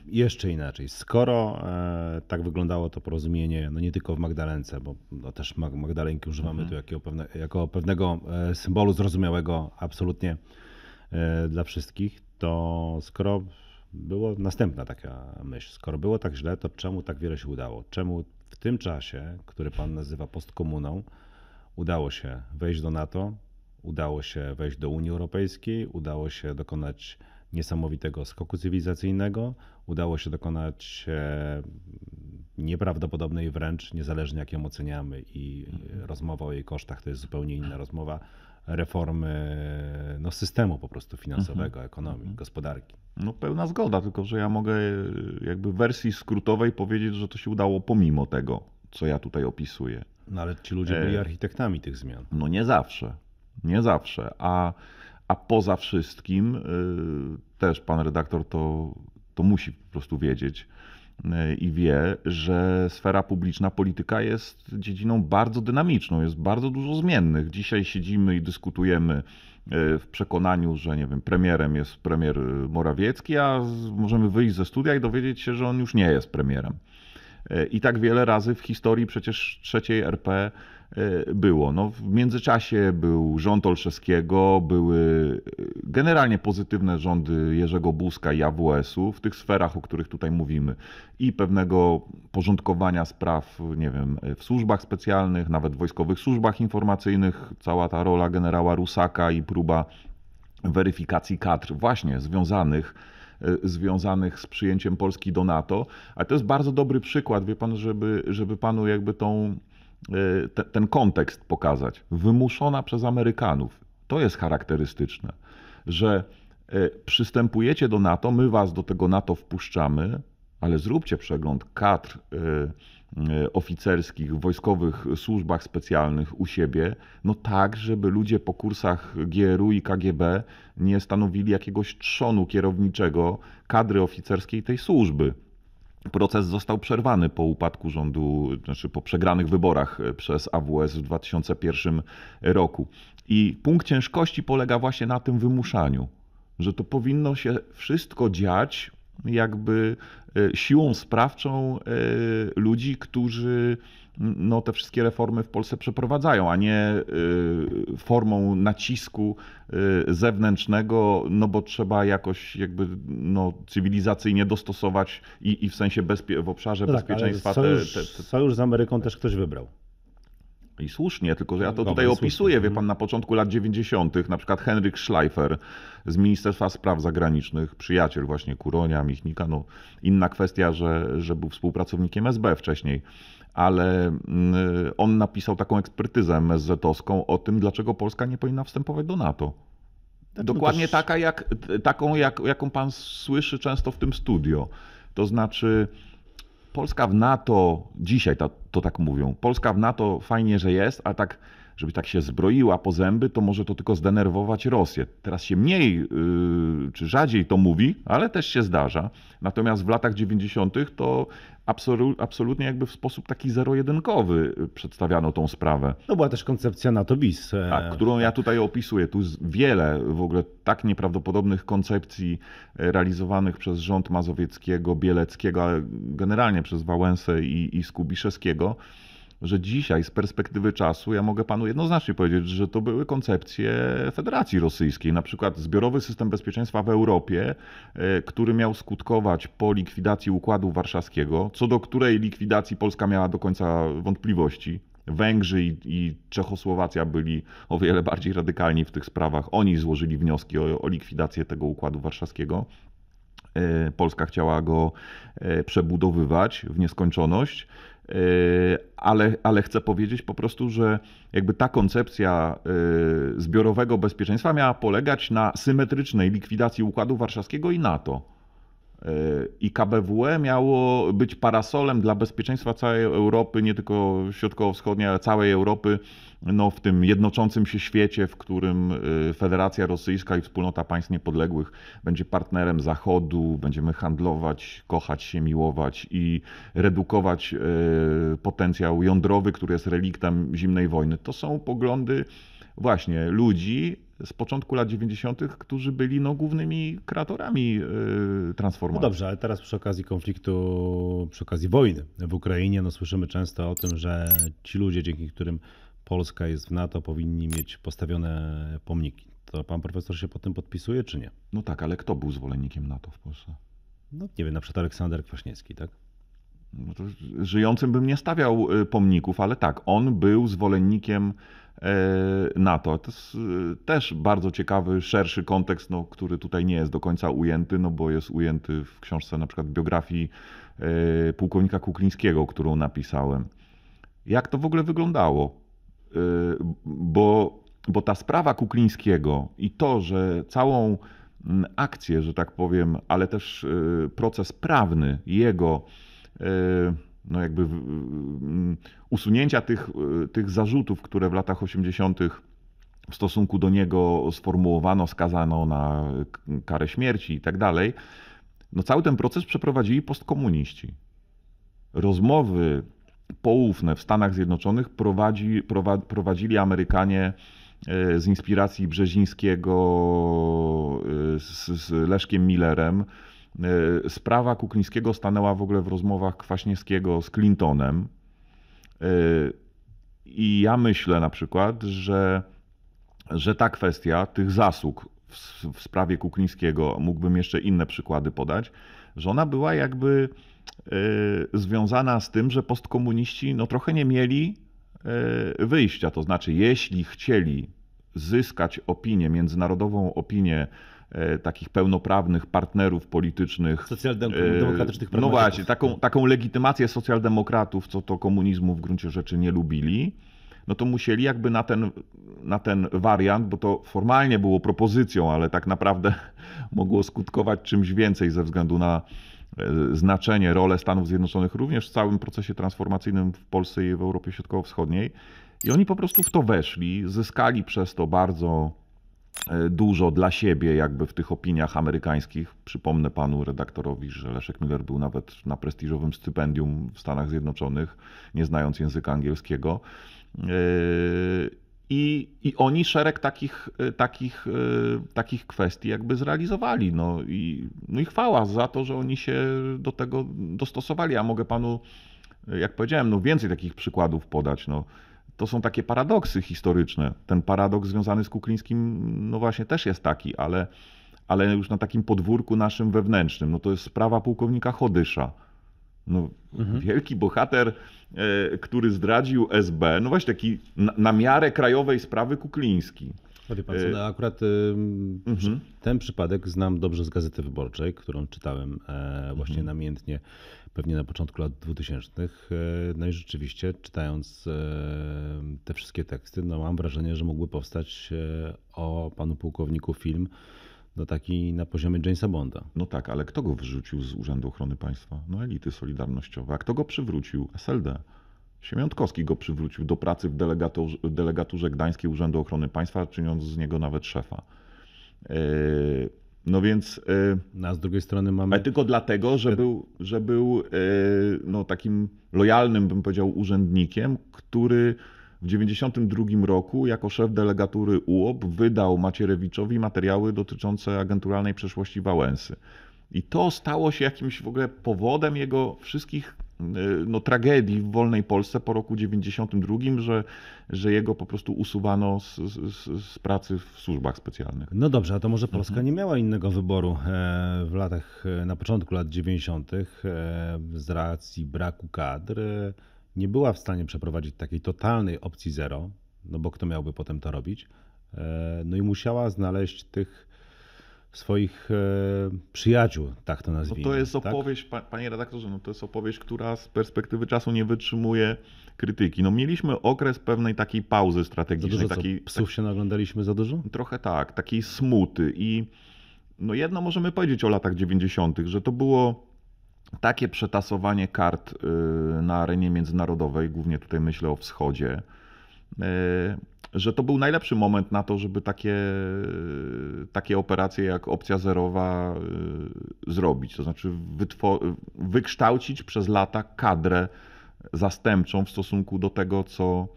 jeszcze inaczej. Skoro e, tak wyglądało to porozumienie, no nie tylko w Magdalence, bo no też Mag- Magdalenki używamy Mhm. tu jako, pewne, jako pewnego e, symbolu zrozumiałego absolutnie e, dla wszystkich, to skoro była następna taka myśl, skoro było tak źle, to czemu tak wiele się udało? Czemu w tym czasie, który pan nazywa postkomuną, udało się wejść do NATO, udało się wejść do Unii Europejskiej, udało się dokonać niesamowitego skoku cywilizacyjnego, udało się dokonać e, nieprawdopodobnej wręcz, niezależnie jak ją oceniamy i e, rozmowa o jej kosztach to jest zupełnie inna rozmowa, reformy no, systemu po prostu finansowego, ekonomii, gospodarki. No pełna zgoda, tylko że ja mogę e, jakby w wersji skrótowej powiedzieć, że to się udało pomimo tego, co ja tutaj opisuję. No ale ci ludzie E. byli architektami tych zmian. No nie zawsze, nie zawsze, a, a poza wszystkim y, też pan redaktor to, to musi po prostu wiedzieć y, i wie, że sfera publiczna, polityka jest dziedziną bardzo dynamiczną, jest bardzo dużo zmiennych. Dzisiaj siedzimy i dyskutujemy y, w przekonaniu, że nie wiem, premierem jest premier Morawiecki, a możemy wyjść ze studia i dowiedzieć się, że on już nie jest premierem. I tak wiele razy w historii przecież trzeciej RP było. No, w międzyczasie był rząd Olszewskiego, były e, generalnie pozytywne rządy Jerzego Buzka i AWS-u w tych sferach, o których tutaj mówimy. I pewnego porządkowania spraw, nie wiem, w służbach specjalnych, nawet w wojskowych służbach informacyjnych, cała ta rola generała Rusaka i próba weryfikacji kadr właśnie związanych, e, związanych z przyjęciem Polski do NATO. A to jest bardzo dobry przykład, wie pan, żeby, żeby panu jakby tą, e, te, ten kontekst pokazać. Wymuszona przez Amerykanów. To jest charakterystyczne, że e, przystępujecie do NATO, my was do tego NATO wpuszczamy, ale zróbcie przegląd kadr e, oficerskich wojskowych służbach specjalnych u siebie, no tak, żeby ludzie po kursach GRU i KGB nie stanowili jakiegoś trzonu kierowniczego kadry oficerskiej tej służby. Proces został przerwany po upadku rządu, znaczy po przegranych wyborach e, przez AWS w 2001 roku. I punkt ciężkości polega właśnie na tym wymuszaniu, że to powinno się wszystko dziać jakby e, siłą sprawczą e, ludzi, którzy no, te wszystkie reformy w Polsce przeprowadzają, a nie e, formą nacisku e, zewnętrznego, no bo trzeba jakoś jakby no, cywilizacyjnie dostosować i, i w sensie bezpie- w obszarze No tak, bezpieczeństwa te, sojusz, te, te, sojusz z Ameryką też ktoś wybrał. I słusznie, tylko że ja to Dobra, tutaj słusznie. opisuję, wie Mhm. pan, na początku lat 90., na przykład Henryk Schleifer z Ministerstwa Spraw Zagranicznych, przyjaciel właśnie Kuronia, Michnika, no inna kwestia, że, że był współpracownikiem SB wcześniej, ale mm, on napisał taką ekspertyzę MSZ-owską o tym, dlaczego Polska nie powinna wstępować do NATO. No Dokładnie też- taka, jak, taką, jak, jaką pan słyszy często w tym studio. To znaczy, Polska w NATO, dzisiaj to, to tak mówią, Polska w NATO fajnie, że jest, a tak, żeby tak się zbroiła po zęby, to może to tylko zdenerwować Rosję. Teraz się mniej yy, czy rzadziej to mówi, ale też się zdarza. Natomiast w latach 90. to absolu, absolutnie jakby w sposób taki zero-jedynkowy przedstawiano tą sprawę. No była też koncepcja NATO bis. e, Tak, którą ja tutaj opisuję. Tu jest wiele w ogóle tak nieprawdopodobnych koncepcji e, realizowanych przez rząd Mazowieckiego, Bieleckiego, ale generalnie przez Wałęsę i, i Skubiszewskiego, że dzisiaj z perspektywy czasu ja mogę panu jednoznacznie powiedzieć, że to były koncepcje Federacji Rosyjskiej. Na przykład zbiorowy system bezpieczeństwa w Europie, e, który miał skutkować po likwidacji Układu Warszawskiego, co do której likwidacji Polska miała do końca wątpliwości. Węgrzy i, i Czechosłowacja byli o wiele bardziej radykalni w tych sprawach. Oni złożyli wnioski o, o likwidację tego Układu Warszawskiego. E, Polska chciała go e, przebudowywać w nieskończoność, ale, ale chcę powiedzieć po prostu, że jakby ta koncepcja e, zbiorowego bezpieczeństwa miała polegać na symetrycznej likwidacji Układu Warszawskiego i NATO. I KBWE miało być parasolem dla bezpieczeństwa całej Europy, nie tylko środkowo-wschodniej, ale całej Europy, no, w tym jednoczącym się świecie, w którym e, Federacja Rosyjska i Wspólnota Państw Niepodległych będzie partnerem Zachodu, będziemy handlować, kochać się, miłować i redukować e, potencjał jądrowy, który jest reliktem zimnej wojny. To są poglądy właśnie ludzi z początku lat 90., którzy byli no, głównymi kreatorami No transformacji. dobrze, ale teraz przy okazji konfliktu, przy okazji wojny w Ukrainie, no słyszymy często o tym, że ci ludzie, dzięki którym Polska jest w NATO, powinni mieć postawione pomniki. To pan profesor się pod tym podpisuje, czy nie? No tak, ale kto był zwolennikiem NATO w Polsce? No nie wiem, na przykład Aleksander Kwaśniewski, tak? No to żyjącym bym nie stawiał y, pomników, ale tak, on był zwolennikiem NATO. To jest y, też bardzo ciekawy, szerszy kontekst, no, który tutaj nie jest do końca ujęty, no bo jest ujęty w książce na przykład biografii e, pułkownika Kuklińskiego, którą napisałem. Jak to w ogóle wyglądało? Bo, bo ta sprawa Kuklińskiego i to, że całą akcję, że tak powiem, ale też proces prawny jego, no jakby usunięcia tych, y, tych zarzutów, które w latach 80. w stosunku do niego sformułowano, skazano na karę śmierci i tak dalej, no cały ten proces przeprowadzili postkomuniści rozmowy poufne w Stanach Zjednoczonych prowadzi, prowa, prowadzili Amerykanie e, z inspiracji Brzezińskiego e, z, z Leszkiem Millerem. E, Sprawa Kuklińskiego stanęła w ogóle w rozmowach Kwaśniewskiego z Clintonem. E, I ja myślę na przykład, że, że ta kwestia tych zasług w, w sprawie Kuklińskiego, mógłbym jeszcze inne przykłady podać, że ona była jakby e, związana z tym, że postkomuniści no, trochę nie mieli wyjścia. To znaczy, jeśli chcieli zyskać opinię, międzynarodową opinię takich pełnoprawnych partnerów politycznych. Socjaldemokratycznych No właśnie, taką, taką legitymację socjaldemokratów, co to komunizmu w gruncie rzeczy nie lubili, no to musieli jakby na ten, na ten wariant, bo to formalnie było propozycją, ale tak naprawdę [LAUGHS] mogło skutkować czymś więcej ze względu na e, znaczenie, rolę Stanów Zjednoczonych również w całym procesie transformacyjnym w Polsce i w Europie Środkowo-Wschodniej. I oni po prostu w to weszli, zyskali przez to bardzo e, dużo dla siebie, jakby w tych opiniach amerykańskich. Przypomnę panu redaktorowi, że Leszek Miller był nawet na prestiżowym stypendium w Stanach Zjednoczonych, nie znając języka angielskiego. E, I, I oni szereg takich, e, takich, takich kwestii jakby zrealizowali. No i, no i chwała za to, że oni się do tego dostosowali. Ja mogę panu, jak powiedziałem, no więcej takich przykładów podać. No to są takie paradoksy historyczne. Ten paradoks związany z Kuklińskim, no właśnie też jest taki, ale, ale już na takim podwórku naszym wewnętrznym. No to jest sprawa pułkownika Chodysza. No, mhm. Wielki bohater, e, który zdradził SB, no właśnie taki na, na miarę krajowej sprawy Kukliński. Wie pan co, no akurat y, mhm. ten przypadek znam dobrze z Gazety Wyborczej, którą czytałem e, właśnie mhm. namiętnie pewnie na początku lat 2000. E, no i rzeczywiście, czytając e, te wszystkie teksty, no mam wrażenie, że mógłby powstać o panu pułkowniku film no taki na poziomie Jamesa Bonda. No tak, ale kto go wyrzucił z Urzędu Ochrony Państwa? No elity solidarnościowe. A kto go przywrócił? SLD. Siemiątkowski go przywrócił do pracy w delegaturze, delegaturze Gdańskiej Urzędu Ochrony Państwa, czyniąc z niego nawet szefa. No więc. E, no, a z drugiej strony mamy. Ale tylko dlatego, że był, że był e, no, takim lojalnym, bym powiedział, urzędnikiem, który w 1992 roku jako szef delegatury UOP wydał Macierewiczowi materiały dotyczące agenturalnej przeszłości Wałęsy. I to stało się jakimś w ogóle powodem jego wszystkich no, tragedii w wolnej Polsce po roku 92, że, że jego po prostu usuwano z, z, z pracy w służbach specjalnych. No dobrze, a to może Polska mhm. nie miała innego wyboru e, w latach, e, na początku lat 90. E, z racji braku kadr nie była w stanie przeprowadzić takiej totalnej opcji zero, no bo kto miałby potem to robić? No i musiała znaleźć tych swoich e, przyjaciół, tak to nazwijmy. No to jest tak? opowieść, tak? panie redaktorze, no to jest opowieść, która z perspektywy czasu nie wytrzymuje krytyki. No mieliśmy okres pewnej takiej pauzy strategicznej. Za dużo, takiej, psów tak, się naglądaliśmy za dużo? Trochę tak, takiej smuty i no jedno możemy powiedzieć o latach 90., że to było takie przetasowanie kart y, na arenie międzynarodowej, głównie tutaj myślę o wschodzie, y, że to był najlepszy moment na to, żeby takie, takie operacje jak opcja zerowa y, zrobić. To znaczy wykształcić przez lata kadrę zastępczą w stosunku do tego, co,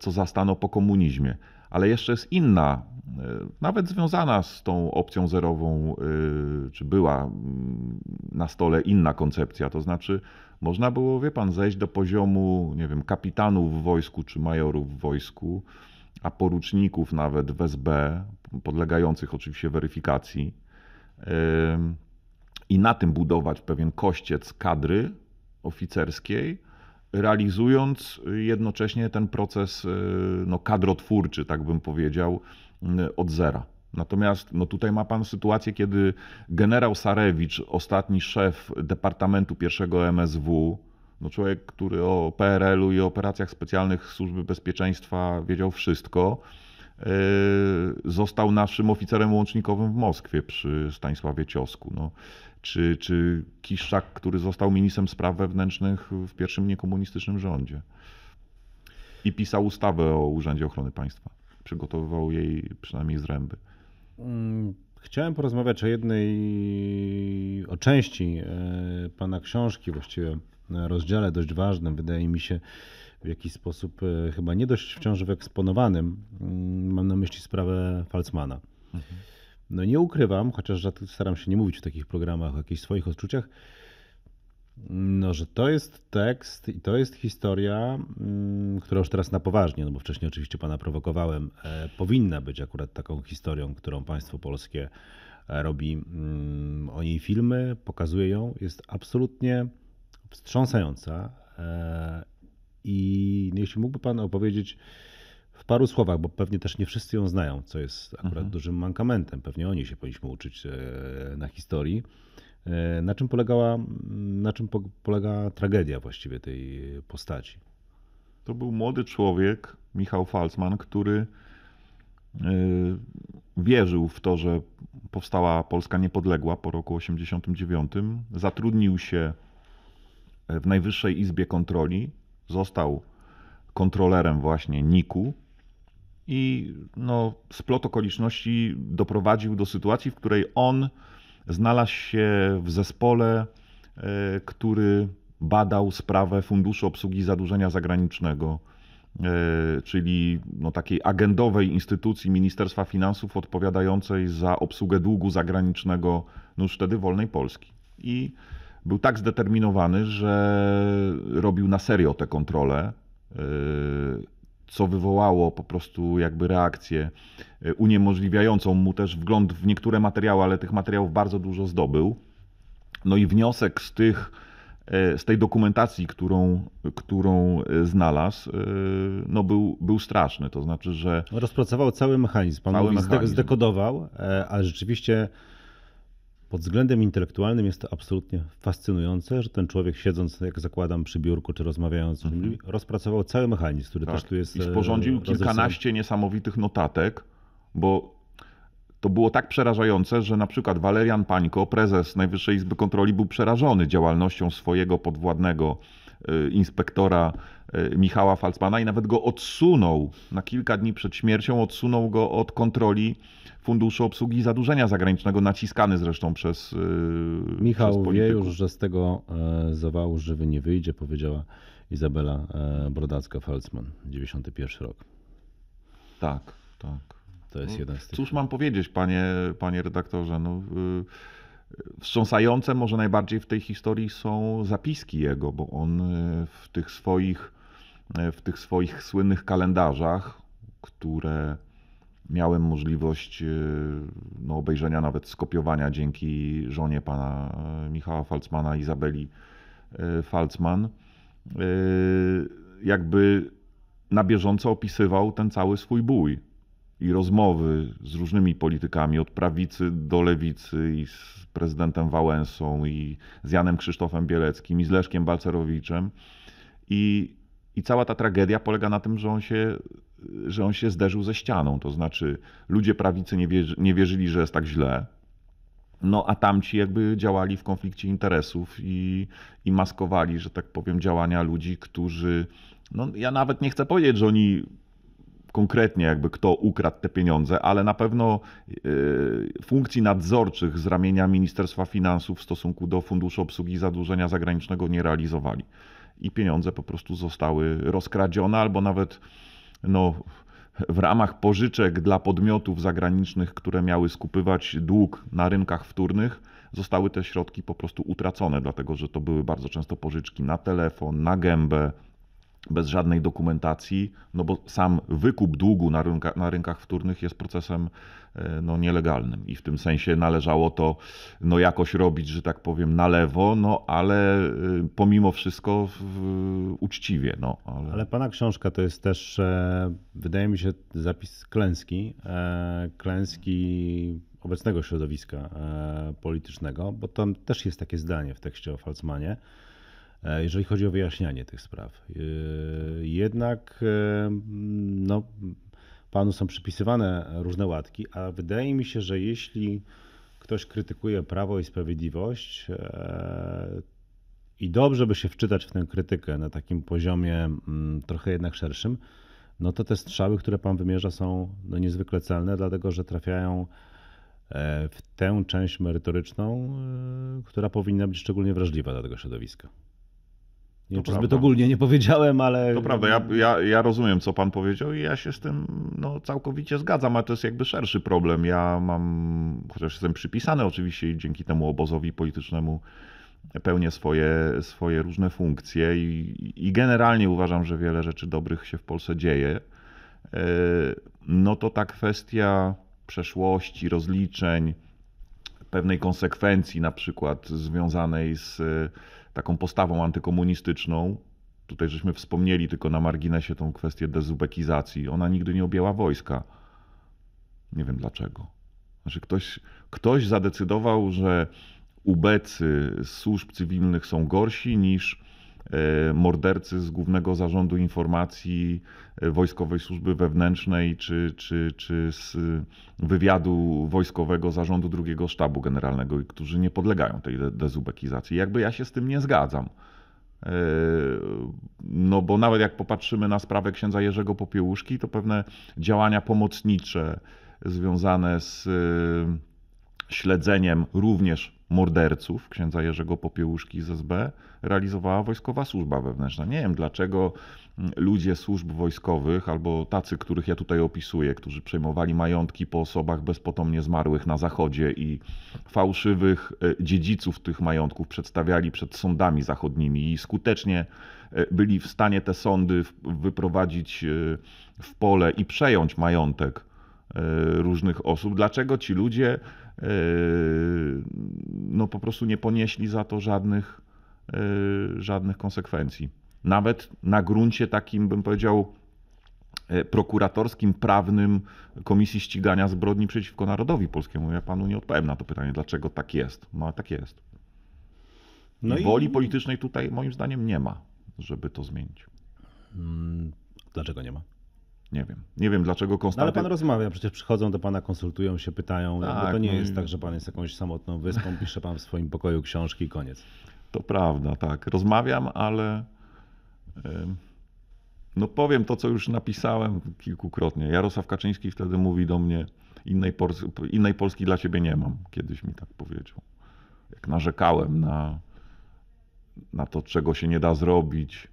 co zastano po komunizmie. Ale jeszcze jest inna, y, nawet związana z tą opcją zerową, y, czy była mm, na stole inna koncepcja. To znaczy, można było, wie pan, zejść do poziomu, nie wiem, kapitanów w wojsku czy majorów w wojsku a poruczników nawet w SB, podlegających oczywiście weryfikacji, i na tym budować pewien kościec kadry oficerskiej, realizując jednocześnie ten proces y, no, kadrotwórczy, tak bym powiedział, y, od zera. Natomiast no, tutaj ma pan sytuację, kiedy generał Sarewicz, ostatni szef Departamentu I MSW, no człowiek, który o PRL-u i operacjach specjalnych Służby Bezpieczeństwa wiedział wszystko, e, został naszym oficerem łącznikowym w Moskwie przy Stanisławie Ciosku. No, czy, czy Kiszczak, który został ministrem spraw wewnętrznych w pierwszym niekomunistycznym rządzie. I pisał ustawę o Urzędzie Ochrony Państwa. Przygotowywał jej przynajmniej z ręby. Mm, chciałem porozmawiać o jednej, o części e, pana książki, właściwie rozdziale dość ważnym, wydaje mi się w jakiś sposób e, chyba nie dość wciąż wyeksponowanym. Mm, mam na myśli sprawę Falcmana. Mhm. No nie ukrywam, chociaż staram się nie mówić w takich programach o jakichś swoich odczuciach, no, że to jest tekst i to jest historia, mm, która już teraz na poważnie, no bo wcześniej oczywiście pana prowokowałem, e, powinna być akurat taką historią, którą państwo polskie e, robi mm, o niej filmy, pokazuje ją, jest absolutnie wstrząsająca. E, I jeśli mógłby Pan opowiedzieć w paru słowach, bo pewnie też nie wszyscy ją znają, co jest akurat Mhm. dużym mankamentem. Pewnie oni się powinniśmy uczyć e, na historii. E, Na czym polegała, na czym po- polega tragedia właściwie tej postaci? To był młody człowiek, Michał Falcman, który wierzył w to, że powstała Polska niepodległa po roku 89. Zatrudnił się w Najwyższej Izbie Kontroli, został kontrolerem właśnie NIK-u i no, splot okoliczności doprowadził do sytuacji, w której on znalazł się w zespole, e, który badał sprawę Funduszu Obsługi Zadłużenia Zagranicznego, e, czyli no, takiej agendowej instytucji Ministerstwa Finansów odpowiadającej za obsługę długu zagranicznego no już wtedy wolnej Polski. I był tak zdeterminowany, że robił na serio te kontrole, e, co wywołało po prostu jakby reakcję e, uniemożliwiającą mu też wgląd w niektóre materiały, ale tych materiałów bardzo dużo zdobył. No i wniosek z tych, e, z tej dokumentacji, którą, którą znalazł, no był, był straszny. To znaczy, że Rozpracował cały mechanizm. Pan Cały mówi, mechanizm. zdekodował, e, ale rzeczywiście pod względem intelektualnym jest to absolutnie fascynujące, że ten człowiek siedząc, jak zakładam, przy biurku czy rozmawiając z ludźmi, rozpracował cały mechanizm, który też tu jest. Mhm. I e, sporządził kilkanaście niesamowitych notatek, bo to było tak przerażające, że na przykład Walerian Pańko, prezes Najwyższej Izby Kontroli, był przerażony działalnością swojego podwładnego y, inspektora y, Michała Falcmana i nawet go odsunął na kilka dni przed śmiercią, odsunął go od kontroli Funduszu Obsługi Zadłużenia Zagranicznego, naciskany zresztą przez, y, przez Michał wie polityków. już, że z tego e, zawału żywy nie wyjdzie, powiedziała Izabela e, Brodacka-Falcman, 91 rok. Tak, tak. To jest No, jeden z tych. Cóż mam powiedzieć, panie, panie redaktorze? No, y, wstrząsające może najbardziej w tej historii są zapiski jego, bo on y, w tych swoich, w tych swoich słynnych kalendarzach, które miałem możliwość y, no, obejrzenia, nawet skopiowania dzięki żonie pana y, Michała Falcmana, Izabeli y, Falcman, jakby na bieżąco opisywał ten cały swój bój i rozmowy z różnymi politykami, od prawicy do lewicy, i z prezydentem Wałęsą, i z Janem Krzysztofem Bieleckim, i z Leszkiem Balcerowiczem. I, I cała ta tragedia polega na tym, że on się, że on się zderzył ze ścianą. To znaczy, ludzie prawicy nie, wierzy, nie wierzyli, że jest tak źle. No, a tamci jakby działali w konflikcie interesów i, i maskowali, że tak powiem, działania ludzi, którzy. No, ja nawet nie chcę powiedzieć, że oni konkretnie jakby kto ukradł te pieniądze, ale na pewno yy, funkcji nadzorczych z ramienia Ministerstwa Finansów w stosunku do Funduszu Obsługi Zadłużenia Zagranicznego nie realizowali. I pieniądze po prostu zostały rozkradzione albo nawet no, w ramach pożyczek dla podmiotów zagranicznych, które miały skupywać dług na rynkach wtórnych, zostały te środki po prostu utracone, dlatego że to były bardzo często pożyczki na telefon, na gębę, bez żadnej dokumentacji, no bo sam wykup długu na, rynka, na rynkach wtórnych jest procesem e, no, nielegalnym i w tym sensie należało to no, jakoś robić, że tak powiem, na lewo, no ale e, pomimo wszystko w, uczciwie. No, ale... Ale pana książka to jest też, e, wydaje mi się, zapis klęski, klęski obecnego środowiska politycznego, bo tam też jest takie zdanie w tekście o Falcmanie, jeżeli chodzi o wyjaśnianie tych spraw. E, Jednak e, no, panu są przypisywane różne łatki, a wydaje mi się, że jeśli ktoś krytykuje Prawo i Sprawiedliwość, e, i dobrze by się wczytać w tę krytykę na takim poziomie mm, trochę jednak szerszym, no to te strzały, które pan wymierza, są no, niezwykle celne, dlatego że trafiają e, w tę część merytoryczną, e, która powinna być szczególnie wrażliwa dla tego środowiska. Nie wiem, czy zbyt ogólnie nie powiedziałem, ale. To prawda, ja, ja, ja rozumiem, co pan powiedział i ja się z tym no, całkowicie zgadzam, ale to jest jakby szerszy problem. Ja mam, chociaż jestem przypisany oczywiście dzięki temu obozowi politycznemu pełnię swoje, swoje różne funkcje i, i generalnie uważam, że wiele rzeczy dobrych się w Polsce dzieje. E, No to ta kwestia przeszłości, rozliczeń, pewnej konsekwencji, na przykład związanej z taką postawą antykomunistyczną, tutaj żeśmy wspomnieli tylko na marginesie tą kwestię dezubekizacji. Ona nigdy nie objęła wojska. Nie wiem dlaczego. Znaczy ktoś, ktoś zadecydował, że ubecy z służb cywilnych są gorsi niż mordercy z Głównego Zarządu Informacji e, Wojskowej Służby Wewnętrznej czy, czy, czy z wywiadu wojskowego Zarządu II Sztabu Generalnego, którzy nie podlegają tej de- dezubekizacji. Jakby ja się z tym nie zgadzam. E, No bo nawet jak popatrzymy na sprawę księdza Jerzego Popiełuszki, to pewne działania pomocnicze związane z śledzeniem również morderców księdza Jerzego Popiełuszki z SB realizowała Wojskowa Służba Wewnętrzna. Nie wiem dlaczego ludzie służb wojskowych albo tacy, których ja tutaj opisuję, którzy przejmowali majątki po osobach bezpotomnie zmarłych na zachodzie i fałszywych e, dziedziców tych majątków przedstawiali przed sądami zachodnimi i skutecznie e, byli w stanie te sądy wyprowadzić e, w pole i przejąć majątek różnych osób. Dlaczego ci ludzie no po prostu nie ponieśli za to żadnych, e, żadnych konsekwencji? Nawet na gruncie takim, bym powiedział, e, prokuratorskim, prawnym Komisji Ścigania Zbrodni przeciwko Narodowi Polskiemu. Ja panu nie odpowiem na to pytanie, dlaczego tak jest. No ale tak jest. No I i woli politycznej tutaj moim zdaniem nie ma, żeby to zmienić. Mm, Dlaczego nie ma? Nie wiem. Nie wiem dlaczego No ale Konstanty... pan rozmawia, przecież przychodzą do pana, konsultują się, pytają. Tak, to nie no jest i- tak, że pan jest jakąś samotną wyspą, pisze pan w swoim pokoju książki i koniec. To prawda, tak. Rozmawiam, ale no powiem to, co już napisałem kilkukrotnie. Jarosław Kaczyński wtedy mówi do mnie, innej, Pors- innej Polski dla ciebie nie mam. Kiedyś mi tak powiedział. Jak narzekałem na, na to, czego się nie da zrobić,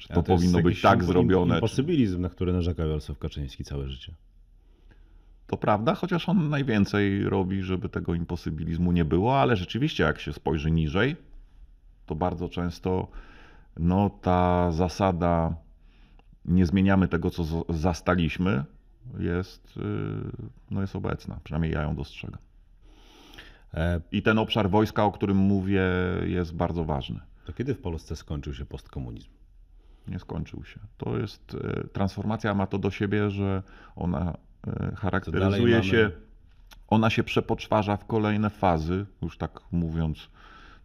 że to, jest powinno być tak zrobione. Imposybilizm, na który narzekał Jarosław Kaczyński całe życie. To prawda, chociaż on najwięcej robi, żeby tego imposybilizmu nie było, ale rzeczywiście, jak się spojrzy niżej, to bardzo często no, ta zasada nie zmieniamy tego, co zastaliśmy, jest, yy, no, jest obecna. Przynajmniej ja ją dostrzegam. E, I ten obszar wojska, o którym mówię, jest bardzo ważny. to kiedy w Polsce skończył się postkomunizm? Nie skończył się. To jest e, transformacja ma to do siebie, że ona e, charakteryzuje się, ona się przepoczwarza w kolejne fazy, już tak mówiąc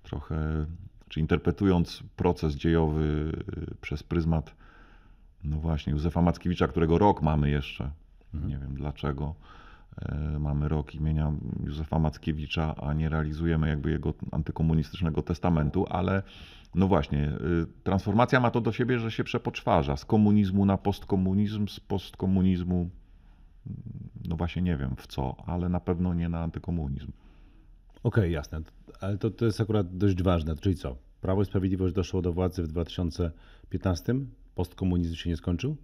trochę, czy interpretując proces dziejowy e, przez pryzmat, no właśnie, Józefa Mackiewicza, którego rok mamy jeszcze. Nie wiem dlaczego. E, Mamy rok imienia Józefa Mackiewicza, a nie realizujemy jakby jego antykomunistycznego testamentu, ale no właśnie, y, transformacja ma to do siebie, że się przepoczwarza z komunizmu na postkomunizm, z postkomunizmu, mm, no właśnie nie wiem w co, ale na pewno nie na antykomunizm. Okej, jasne. Ale to, to jest akurat dość ważne. Czyli co? Prawo i Sprawiedliwość doszło do władzy w 2015? Postkomunizm się nie skończył?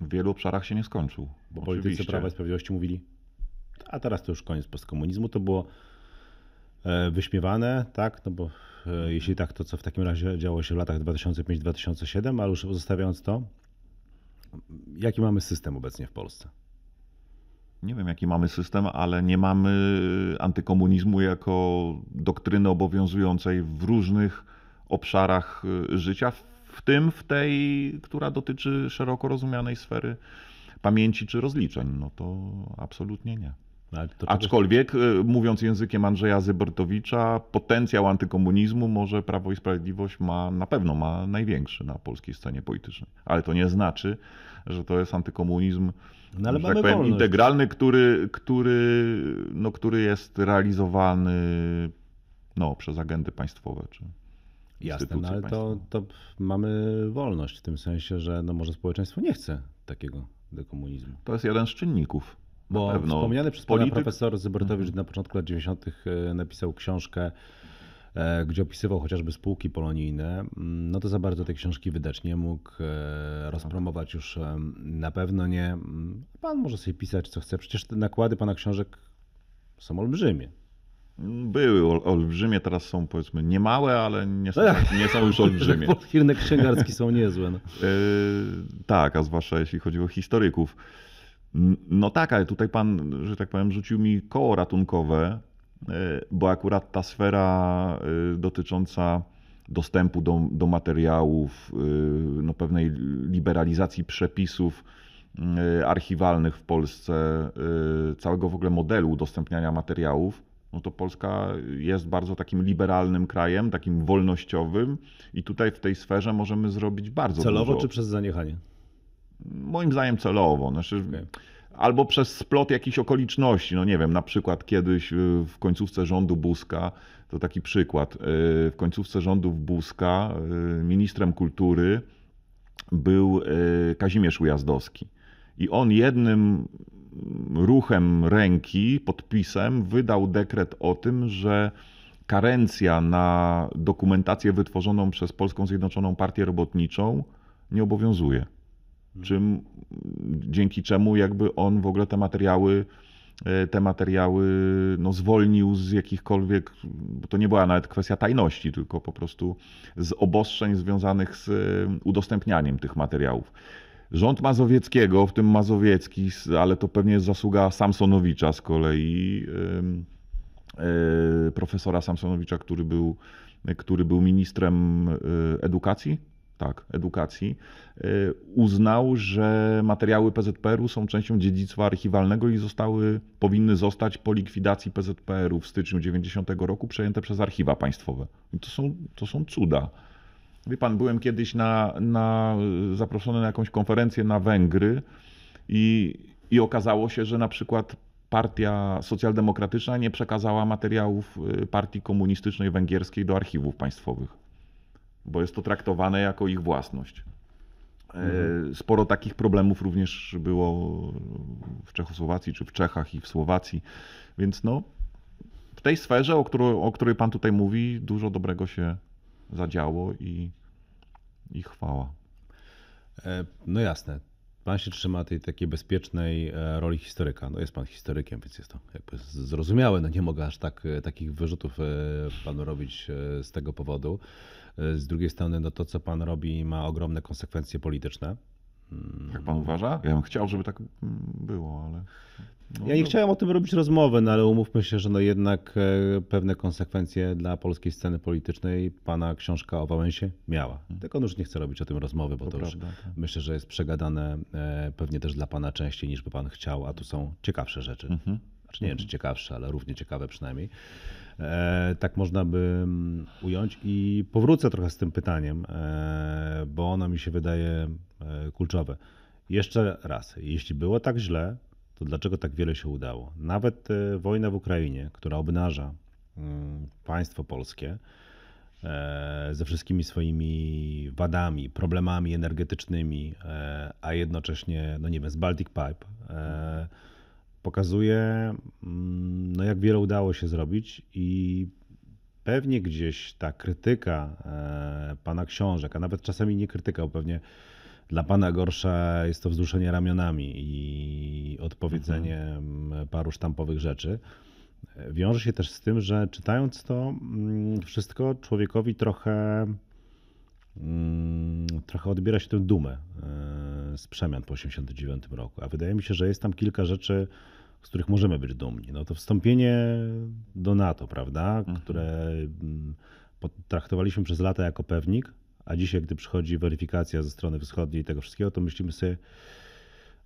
W wielu obszarach się nie skończył. Bo politycy Oczywiście. Prawa i Sprawiedliwości mówili, a teraz to już koniec postkomunizmu. To było e, wyśmiewane, tak? No bo e, jeśli tak, to co w takim razie działo się w latach 2005-2007, ale już zostawiając to, jaki mamy system obecnie w Polsce? Nie wiem, jaki mamy system, ale nie mamy antykomunizmu jako doktryny obowiązującej w różnych obszarach y, życia, w tym w tej, która dotyczy szeroko rozumianej sfery pamięci czy rozliczeń. No to absolutnie nie. No, to czegoś- Aczkolwiek, y, mówiąc językiem Andrzeja Zybertowicza, potencjał antykomunizmu może Prawo i Sprawiedliwość ma, na pewno ma największy na polskiej scenie politycznej. Ale to nie znaczy, że to jest antykomunizm No, ale tak powiem, wolność. integralny, który, który, no, który jest realizowany no, przez agendy państwowe. Czy Jasne, no ale to, to mamy wolność w tym sensie, że no może społeczeństwo nie chce takiego dekomunizmu. To jest jeden z czynników. Bo pewno. wspomniany przez pana Polityk- profesor Zybertowicz na początku lat 90. e, napisał książkę, e, gdzie opisywał chociażby spółki polonijne. Mm, No to za bardzo tej książki wydać nie mógł, e, rozpromować już na pewno nie. Mm, Pan może sobie pisać co chce, przecież te nakłady pana książek są olbrzymie. Były ol- olbrzymie, teraz są powiedzmy niemałe, ale nie są, Ech. nie są już olbrzymie. [LAUGHS] Rynek księgarski są niezłe. No. Yy, tak, a zwłaszcza jeśli chodzi o historyków. No tak, ale tutaj pan, że tak powiem, rzucił mi koło ratunkowe, yy, bo akurat ta sfera yy, dotycząca dostępu do, do materiałów, no pewnej liberalizacji przepisów archiwalnych w Polsce, całego w ogóle modelu udostępniania materiałów, no to Polska jest bardzo takim liberalnym krajem, takim wolnościowym i tutaj w tej sferze możemy zrobić bardzo Celowo dużo. czy przez zaniechanie? Moim zdaniem celowo. Znaczy, Okej. Albo przez splot jakichś okoliczności. No nie wiem, na przykład kiedyś y, w końcówce rządu Buzka, to taki przykład, y, w końcówce rządów Buzka y, ministrem kultury był Kazimierz Ujazdowski. I on jednym ruchem ręki, podpisem, wydał dekret o tym, że karencja na dokumentację wytworzoną przez Polską Zjednoczoną Partię Robotniczą nie obowiązuje. Czym, dzięki czemu jakby on w ogóle te materiały, e, te materiały no, zwolnił z jakichkolwiek, bo to nie była nawet kwestia tajności, tylko po prostu z obostrzeń związanych z e, udostępnianiem tych materiałów. Rząd Mazowieckiego, w tym Mazowiecki, ale to pewnie jest zasługa Samsonowicza z kolei, e, profesora Samsonowicza, który był, który był ministrem e, edukacji, tak, edukacji, e, uznał, że materiały PZPR-u są częścią dziedzictwa archiwalnego i zostały, powinny zostać po likwidacji PZPR-u w styczniu 90 roku przejęte przez archiwa państwowe. To są, to są cuda. Wie pan, byłem kiedyś na, na, zaproszony na jakąś konferencję na Węgry i, i okazało się, że na przykład partia socjaldemokratyczna nie przekazała materiałów y, partii komunistycznej węgierskiej do archiwów państwowych, bo jest to traktowane jako ich własność. E, Sporo takich problemów również było w Czechosłowacji, czy w Czechach i w Słowacji, więc no, w tej sferze, o, którą, o której pan tutaj mówi, dużo dobrego się zadziało i, i chwała. E, No jasne. Pan się trzyma tej takiej bezpiecznej e, roli historyka. No jest pan historykiem, więc jest to jakby zrozumiałe. No nie mogę aż tak, e, takich wyrzutów panu robić z tego powodu. Z drugiej strony, no to co pan robi ma ogromne konsekwencje polityczne. Jak pan uważa? Ja bym chciał, żeby tak było, ale. no, Ja nie no, chciałem o tym robić rozmowy, no ale umówmy się, że no jednak e, pewne konsekwencje dla polskiej sceny politycznej pana książka o Wałęsie miała. Tylko już nie chcę robić o tym rozmowy, bo to, To już prawda, tak. myślę, że jest przegadane e, pewnie też dla pana częściej niż by pan chciał, a tu są ciekawsze rzeczy. Mhm. Znaczy nie wiem, czy ciekawsze, ale równie ciekawe przynajmniej. E, tak można by mm, ująć i powrócę trochę z tym pytaniem, e, bo ono mi się wydaje e, kluczowe. Jeszcze raz, jeśli było tak źle, to dlaczego tak wiele się udało? Nawet wojna w Ukrainie, która obnaża mm, państwo polskie ze wszystkimi swoimi wadami, problemami energetycznymi, a jednocześnie, no nie wiem, z Baltic Pipe, pokazuje, mm, no jak wiele udało się zrobić i pewnie gdzieś ta krytyka e, pana książek, a nawet czasami nie krytyka, bo pewnie dla pana gorsza jest to wzruszenie ramionami i odpowiedzenie mm, paru sztampowych rzeczy. E, Wiąże się też z tym, że czytając to mm, wszystko człowiekowi trochę trochę odbiera się tę dumę e, z przemian po 1989 roku. A wydaje mi się, że jest tam kilka rzeczy, z których możemy być dumni. No to wstąpienie do NATO, prawda, które mm, potraktowaliśmy przez lata jako pewnik, a dzisiaj, gdy przychodzi weryfikacja ze strony wschodniej tego wszystkiego, to myślimy sobie,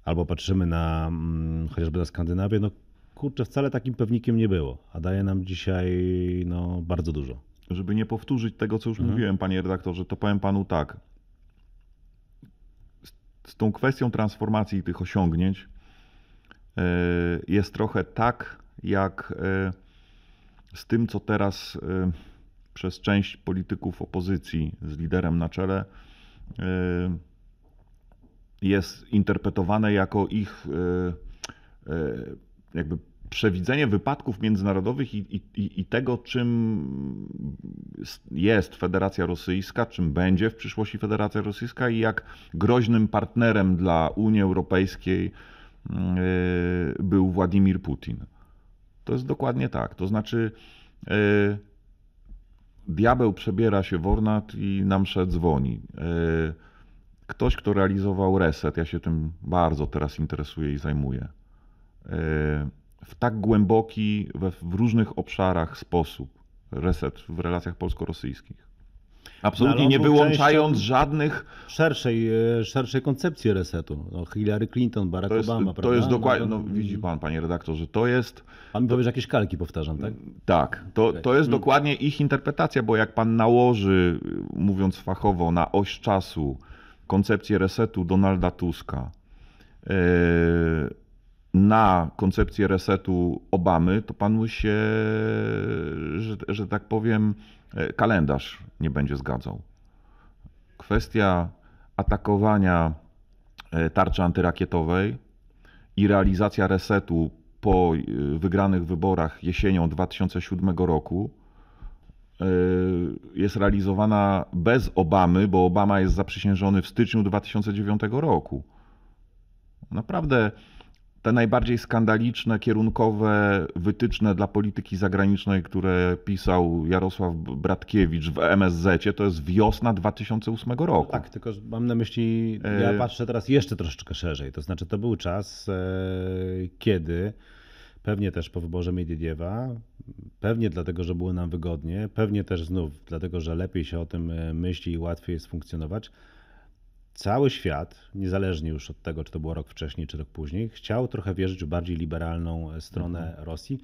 albo patrzymy na mm, chociażby na Skandynawię, no kurczę, wcale takim pewnikiem nie było, a daje nam dzisiaj no, bardzo dużo. Żeby nie powtórzyć tego, co już Mhm. mówiłem, panie redaktorze, to powiem panu tak. Z, tą kwestią transformacji tych osiągnięć e, jest trochę tak, jak e, z tym, co teraz e, przez część polityków opozycji z liderem na czele jest interpretowane jako ich jakby przewidzenie wypadków międzynarodowych i, i, i- tego, czym jest Federacja Rosyjska, czym będzie w przyszłości Federacja Rosyjska i jak groźnym partnerem dla Unii Europejskiej e, był Władimir Putin. To jest dokładnie tak. To znaczy, e, diabeł przebiera się w ornat i na mszę dzwoni. E, Ktoś, kto realizował reset, ja się tym bardzo teraz interesuję i zajmuję, w tak głęboki, we, w różnych obszarach sposób, reset w relacjach polsko-rosyjskich. Absolutnie nie wyłączając żadnych. szerszej, e, szerszej koncepcji resetu. No, Hillary Clinton, Barack To jest, Obama, to prawda? jest dokładnie. No, No, to- widzi pan, panie redaktorze, to jest. Pan mi powie, że jakieś kalki powtarzam, tak? Tak, to, Okej. to jest Mm. dokładnie ich interpretacja, bo jak pan nałoży, mówiąc fachowo, na oś czasu koncepcję resetu Donalda Tuska yy, na koncepcję resetu Obamy, to panu się, że, że tak powiem, e, kalendarz nie będzie zgadzał. Kwestia atakowania e, tarczy antyrakietowej i realizacja resetu po y, wygranych wyborach jesienią 2007 roku jest realizowana bez Obamy, bo Obama jest zaprzysiężony w styczniu 2009 roku. Naprawdę te najbardziej skandaliczne, kierunkowe wytyczne dla polityki zagranicznej, które pisał Jarosław Bratkiewicz w MSZ, to jest wiosna 2008 roku. Tak, tylko mam na myśli, ja E- patrzę teraz jeszcze troszeczkę szerzej. To znaczy, to był czas, e, kiedy pewnie też po wyborze Miedwiediewa, pewnie dlatego, że było nam wygodnie, pewnie też znów dlatego, że lepiej się o tym e, myśli i łatwiej jest funkcjonować. Cały świat, niezależnie już od tego, czy to było rok wcześniej, czy rok później, chciał trochę wierzyć w bardziej liberalną e, stronę Rosji.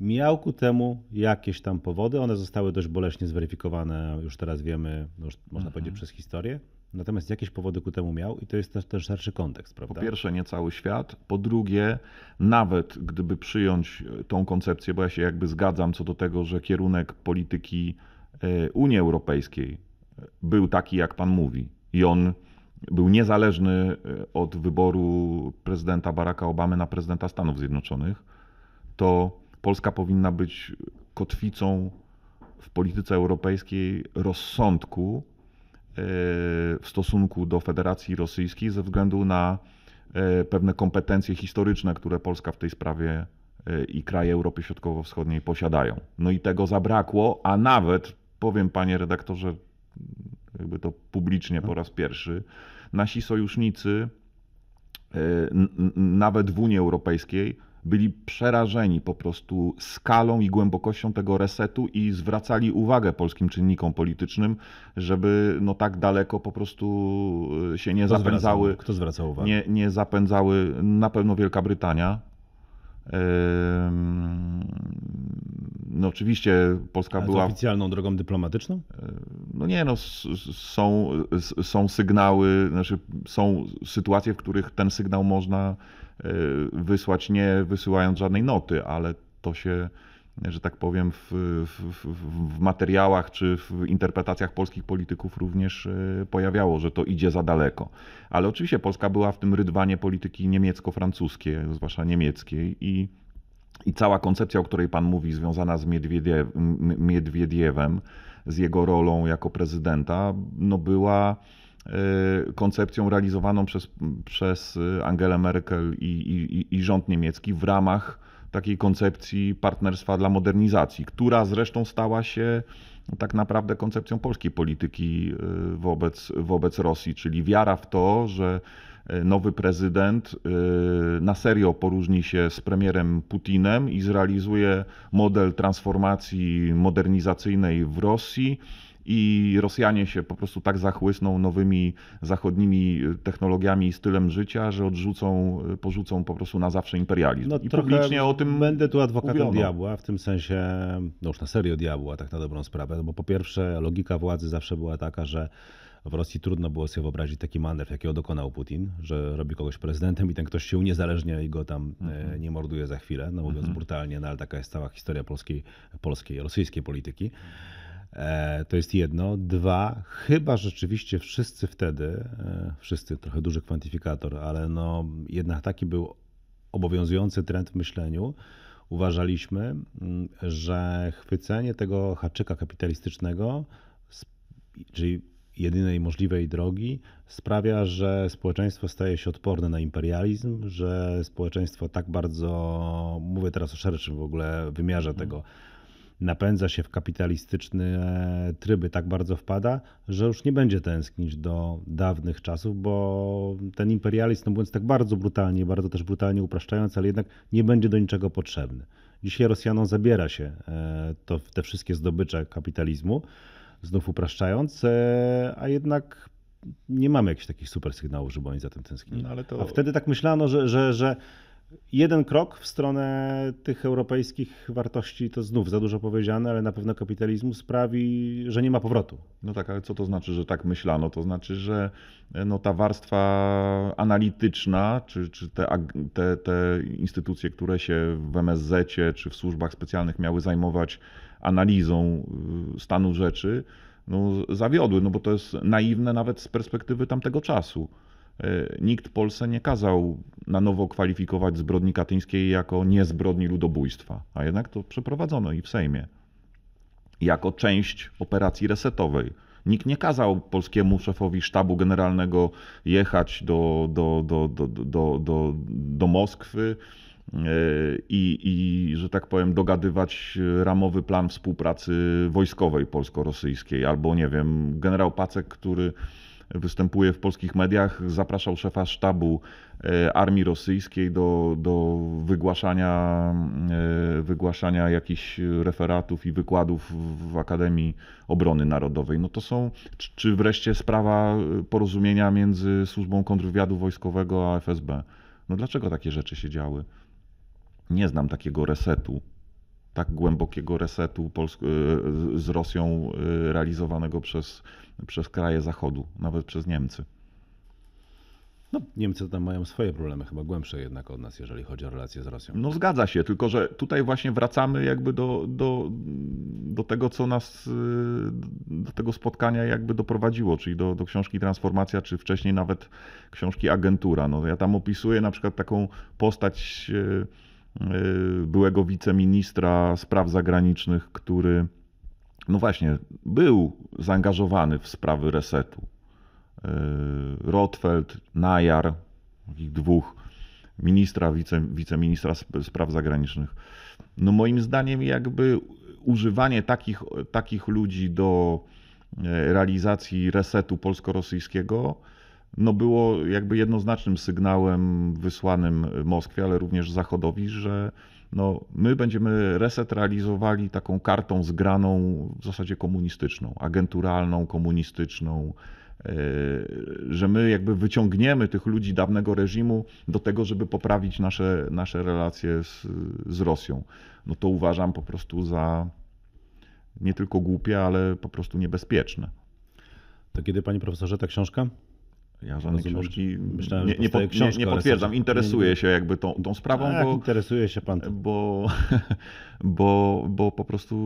Miał ku temu jakieś tam powody, one zostały dość boleśnie zweryfikowane, już teraz wiemy, już można powiedzieć przez historię. Natomiast jakieś powody ku temu miał i to jest też ten szerszy kontekst, Po prawda? pierwsze, nie cały świat. Po drugie, nawet gdyby przyjąć e, tą koncepcję, bo ja się jakby zgadzam co do tego, że kierunek polityki e, Unii Europejskiej był taki, jak pan mówi, i on był niezależny e, od wyboru prezydenta Baracka Obamy na prezydenta Stanów Zjednoczonych, to Polska powinna być kotwicą w polityce europejskiej rozsądku e, w stosunku do Federacji Rosyjskiej ze względu na e, pewne kompetencje historyczne, które Polska w tej sprawie i kraje Europy Środkowo-Wschodniej posiadają. No i tego zabrakło, a nawet, powiem panie redaktorze, jakby to publicznie po raz pierwszy, nasi sojusznicy, e, nawet w Unii Europejskiej, byli przerażeni po prostu skalą i głębokością tego resetu i zwracali uwagę polskim czynnikom politycznym, żeby no tak daleko po prostu e, się nie Kto zapędzały, zwracał, kto zwracał uwagę? nie, nie zapędzały na pewno Wielka Brytania. No oczywiście Polska Ale była oficjalną drogą dyplomatyczną? no nie, no są, są sygnały, znaczy są sytuacje, w których ten sygnał można e, wysłać nie wysyłając żadnej noty, ale to się, że tak powiem, w, w, w- materiałach czy w interpretacjach polskich polityków również e, pojawiało, że to idzie za daleko. Ale oczywiście Polska była w tym rydwanie polityki niemiecko-francuskiej, zwłaszcza niemieckiej i i cała koncepcja, o której Pan mówi, związana z Miedwiediewem, z jego rolą jako prezydenta, no była e, koncepcją realizowaną przez, przez Angelę Merkel i, i, i rząd niemiecki w ramach takiej koncepcji partnerstwa dla modernizacji, która zresztą stała się tak naprawdę koncepcją polskiej polityki e, wobec, wobec Rosji, czyli wiara w to, że e, nowy prezydent e, na serio poróżni się z premierem Putinem i zrealizuje model transformacji modernizacyjnej w Rosji. I Rosjanie się po prostu tak zachłysną nowymi zachodnimi technologiami i stylem życia, że odrzucą, porzucą po prostu na zawsze imperializm. No I publicznie o tym Będę tu adwokatem mówiono. diabła, w tym sensie, no już na serio diabła, tak na dobrą sprawę, no bo po pierwsze logika władzy zawsze była taka, że w Rosji trudno było sobie wyobrazić taki manewr, jakiego dokonał Putin, że robi kogoś prezydentem i ten ktoś się uniezależnia i go tam e, nie morduje za chwilę, no mówiąc brutalnie, no ale taka jest cała historia polskiej, polskiej rosyjskiej polityki. E, To jest jedno. Dwa, chyba rzeczywiście wszyscy wtedy, e, wszyscy, trochę duży kwantyfikator, ale no jednak taki był obowiązujący trend w myśleniu. Uważaliśmy, mm, że chwycenie tego haczyka kapitalistycznego, czyli jedynej możliwej drogi, sprawia, że społeczeństwo staje się odporne na imperializm, że społeczeństwo tak bardzo, mówię teraz o szerszym w ogóle wymiarze tego, napędza się w kapitalistyczne tryby, tak bardzo wpada, że już nie będzie tęsknić do dawnych czasów, bo ten imperializm, no mówiąc tak bardzo brutalnie, bardzo też brutalnie upraszczając, ale jednak nie będzie do niczego potrzebny. Dzisiaj Rosjanom zabiera się e, to, te wszystkie zdobycze kapitalizmu, znów upraszczając, e, a jednak nie mamy jakichś takich super sygnałów, żeby oni za tym tęsknili. No, to- A wtedy tak myślano, że, że, że jeden krok w stronę tych europejskich wartości to znów za dużo powiedziane, ale na pewno kapitalizmu sprawi, że nie ma powrotu. No tak, ale co to znaczy, że tak myślano? To znaczy, że e, no, ta warstwa analityczna, czy, czy te, te, te instytucje, które się w MSZ czy w służbach specjalnych miały zajmować analizą y, stanu rzeczy, no, zawiodły, no bo to jest naiwne nawet z perspektywy tamtego czasu. E, Nikt Polsce nie kazał na nowo kwalifikować zbrodni katyńskiej jako niezbrodni ludobójstwa, a jednak to przeprowadzono i w Sejmie jako część operacji resetowej. Nikt nie kazał polskiemu szefowi sztabu generalnego jechać do, do, do, do, do, do, do Moskwy e, i, i, że tak powiem, dogadywać ramowy plan współpracy wojskowej polsko-rosyjskiej. Albo, nie wiem, generał Pacek, który występuje w polskich mediach, zapraszał szefa sztabu e, armii rosyjskiej do, do wygłaszania, e, wygłaszania jakichś referatów i wykładów w Akademii Obrony Narodowej. No to są, czy, wreszcie sprawa porozumienia między służbą kontrwywiadu wojskowego a FSB. No dlaczego takie rzeczy się działy? Nie znam takiego resetu, tak głębokiego resetu e, z Rosją e, realizowanego przez, przez kraje Zachodu, nawet przez Niemcy. No, Niemcy tam mają swoje problemy, chyba głębsze jednak od nas, jeżeli chodzi o relacje z Rosją. No zgadza się, tylko że tutaj właśnie wracamy jakby do, do, do tego, co nas y, do tego spotkania jakby doprowadziło, czyli do, do książki Transformacja, czy wcześniej nawet książki Agentura. No ja tam opisuję na przykład taką postać y, y, byłego wiceministra spraw zagranicznych, który no właśnie był zaangażowany w sprawy resetu. Y, Rotfeld, Najar, takich dwóch ministra, wice, wiceministra sp- spraw zagranicznych. No moim zdaniem jakby używanie takich, takich ludzi do e, realizacji resetu polsko-rosyjskiego no było jakby jednoznacznym sygnałem wysłanym Moskwie, ale również Zachodowi, że no, my będziemy reset realizowali taką kartą zgraną w zasadzie komunistyczną, agenturalną, komunistyczną, e, że my jakby wyciągniemy tych ludzi dawnego reżimu do tego, żeby poprawić nasze, nasze relacje z, z Rosją. No to uważam po prostu za nie tylko głupie, ale po prostu niebezpieczne. To kiedy, panie profesorze, ta książka? Ja żadnej Rozumiem, książki myślałem, nie, nie, nie, nie potwierdzam. Interesuję się jakby tą, tą sprawą, A, jak bo, interesuje się pan tym. bo, [LAUGHS] bo, bo po prostu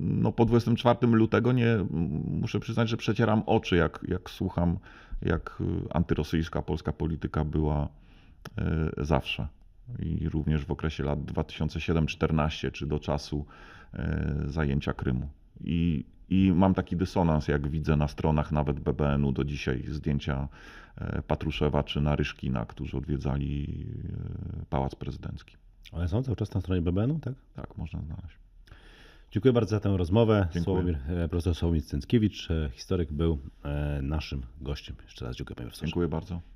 no, po 24 lutego nie, muszę przyznać, że przecieram oczy, jak, jak słucham, jak antyrosyjska polska polityka była e, zawsze. I również w okresie lat 2007-14, czy do czasu e, zajęcia Krymu. I, I mam taki dysonans, jak widzę na stronach nawet BBN-u do dzisiaj zdjęcia e, Patruszewa czy Naryszkina, którzy odwiedzali e, Pałac Prezydencki. One są cały czas na stronie BBN-u, tak? Tak, można znaleźć. Dziękuję bardzo za tę rozmowę. Dziękuję. Sławomir, e, profesor Sławomir Cęckiewicz, historyk, był naszym gościem. Jeszcze raz dziękuję panie profesorze. Dziękuję bardzo.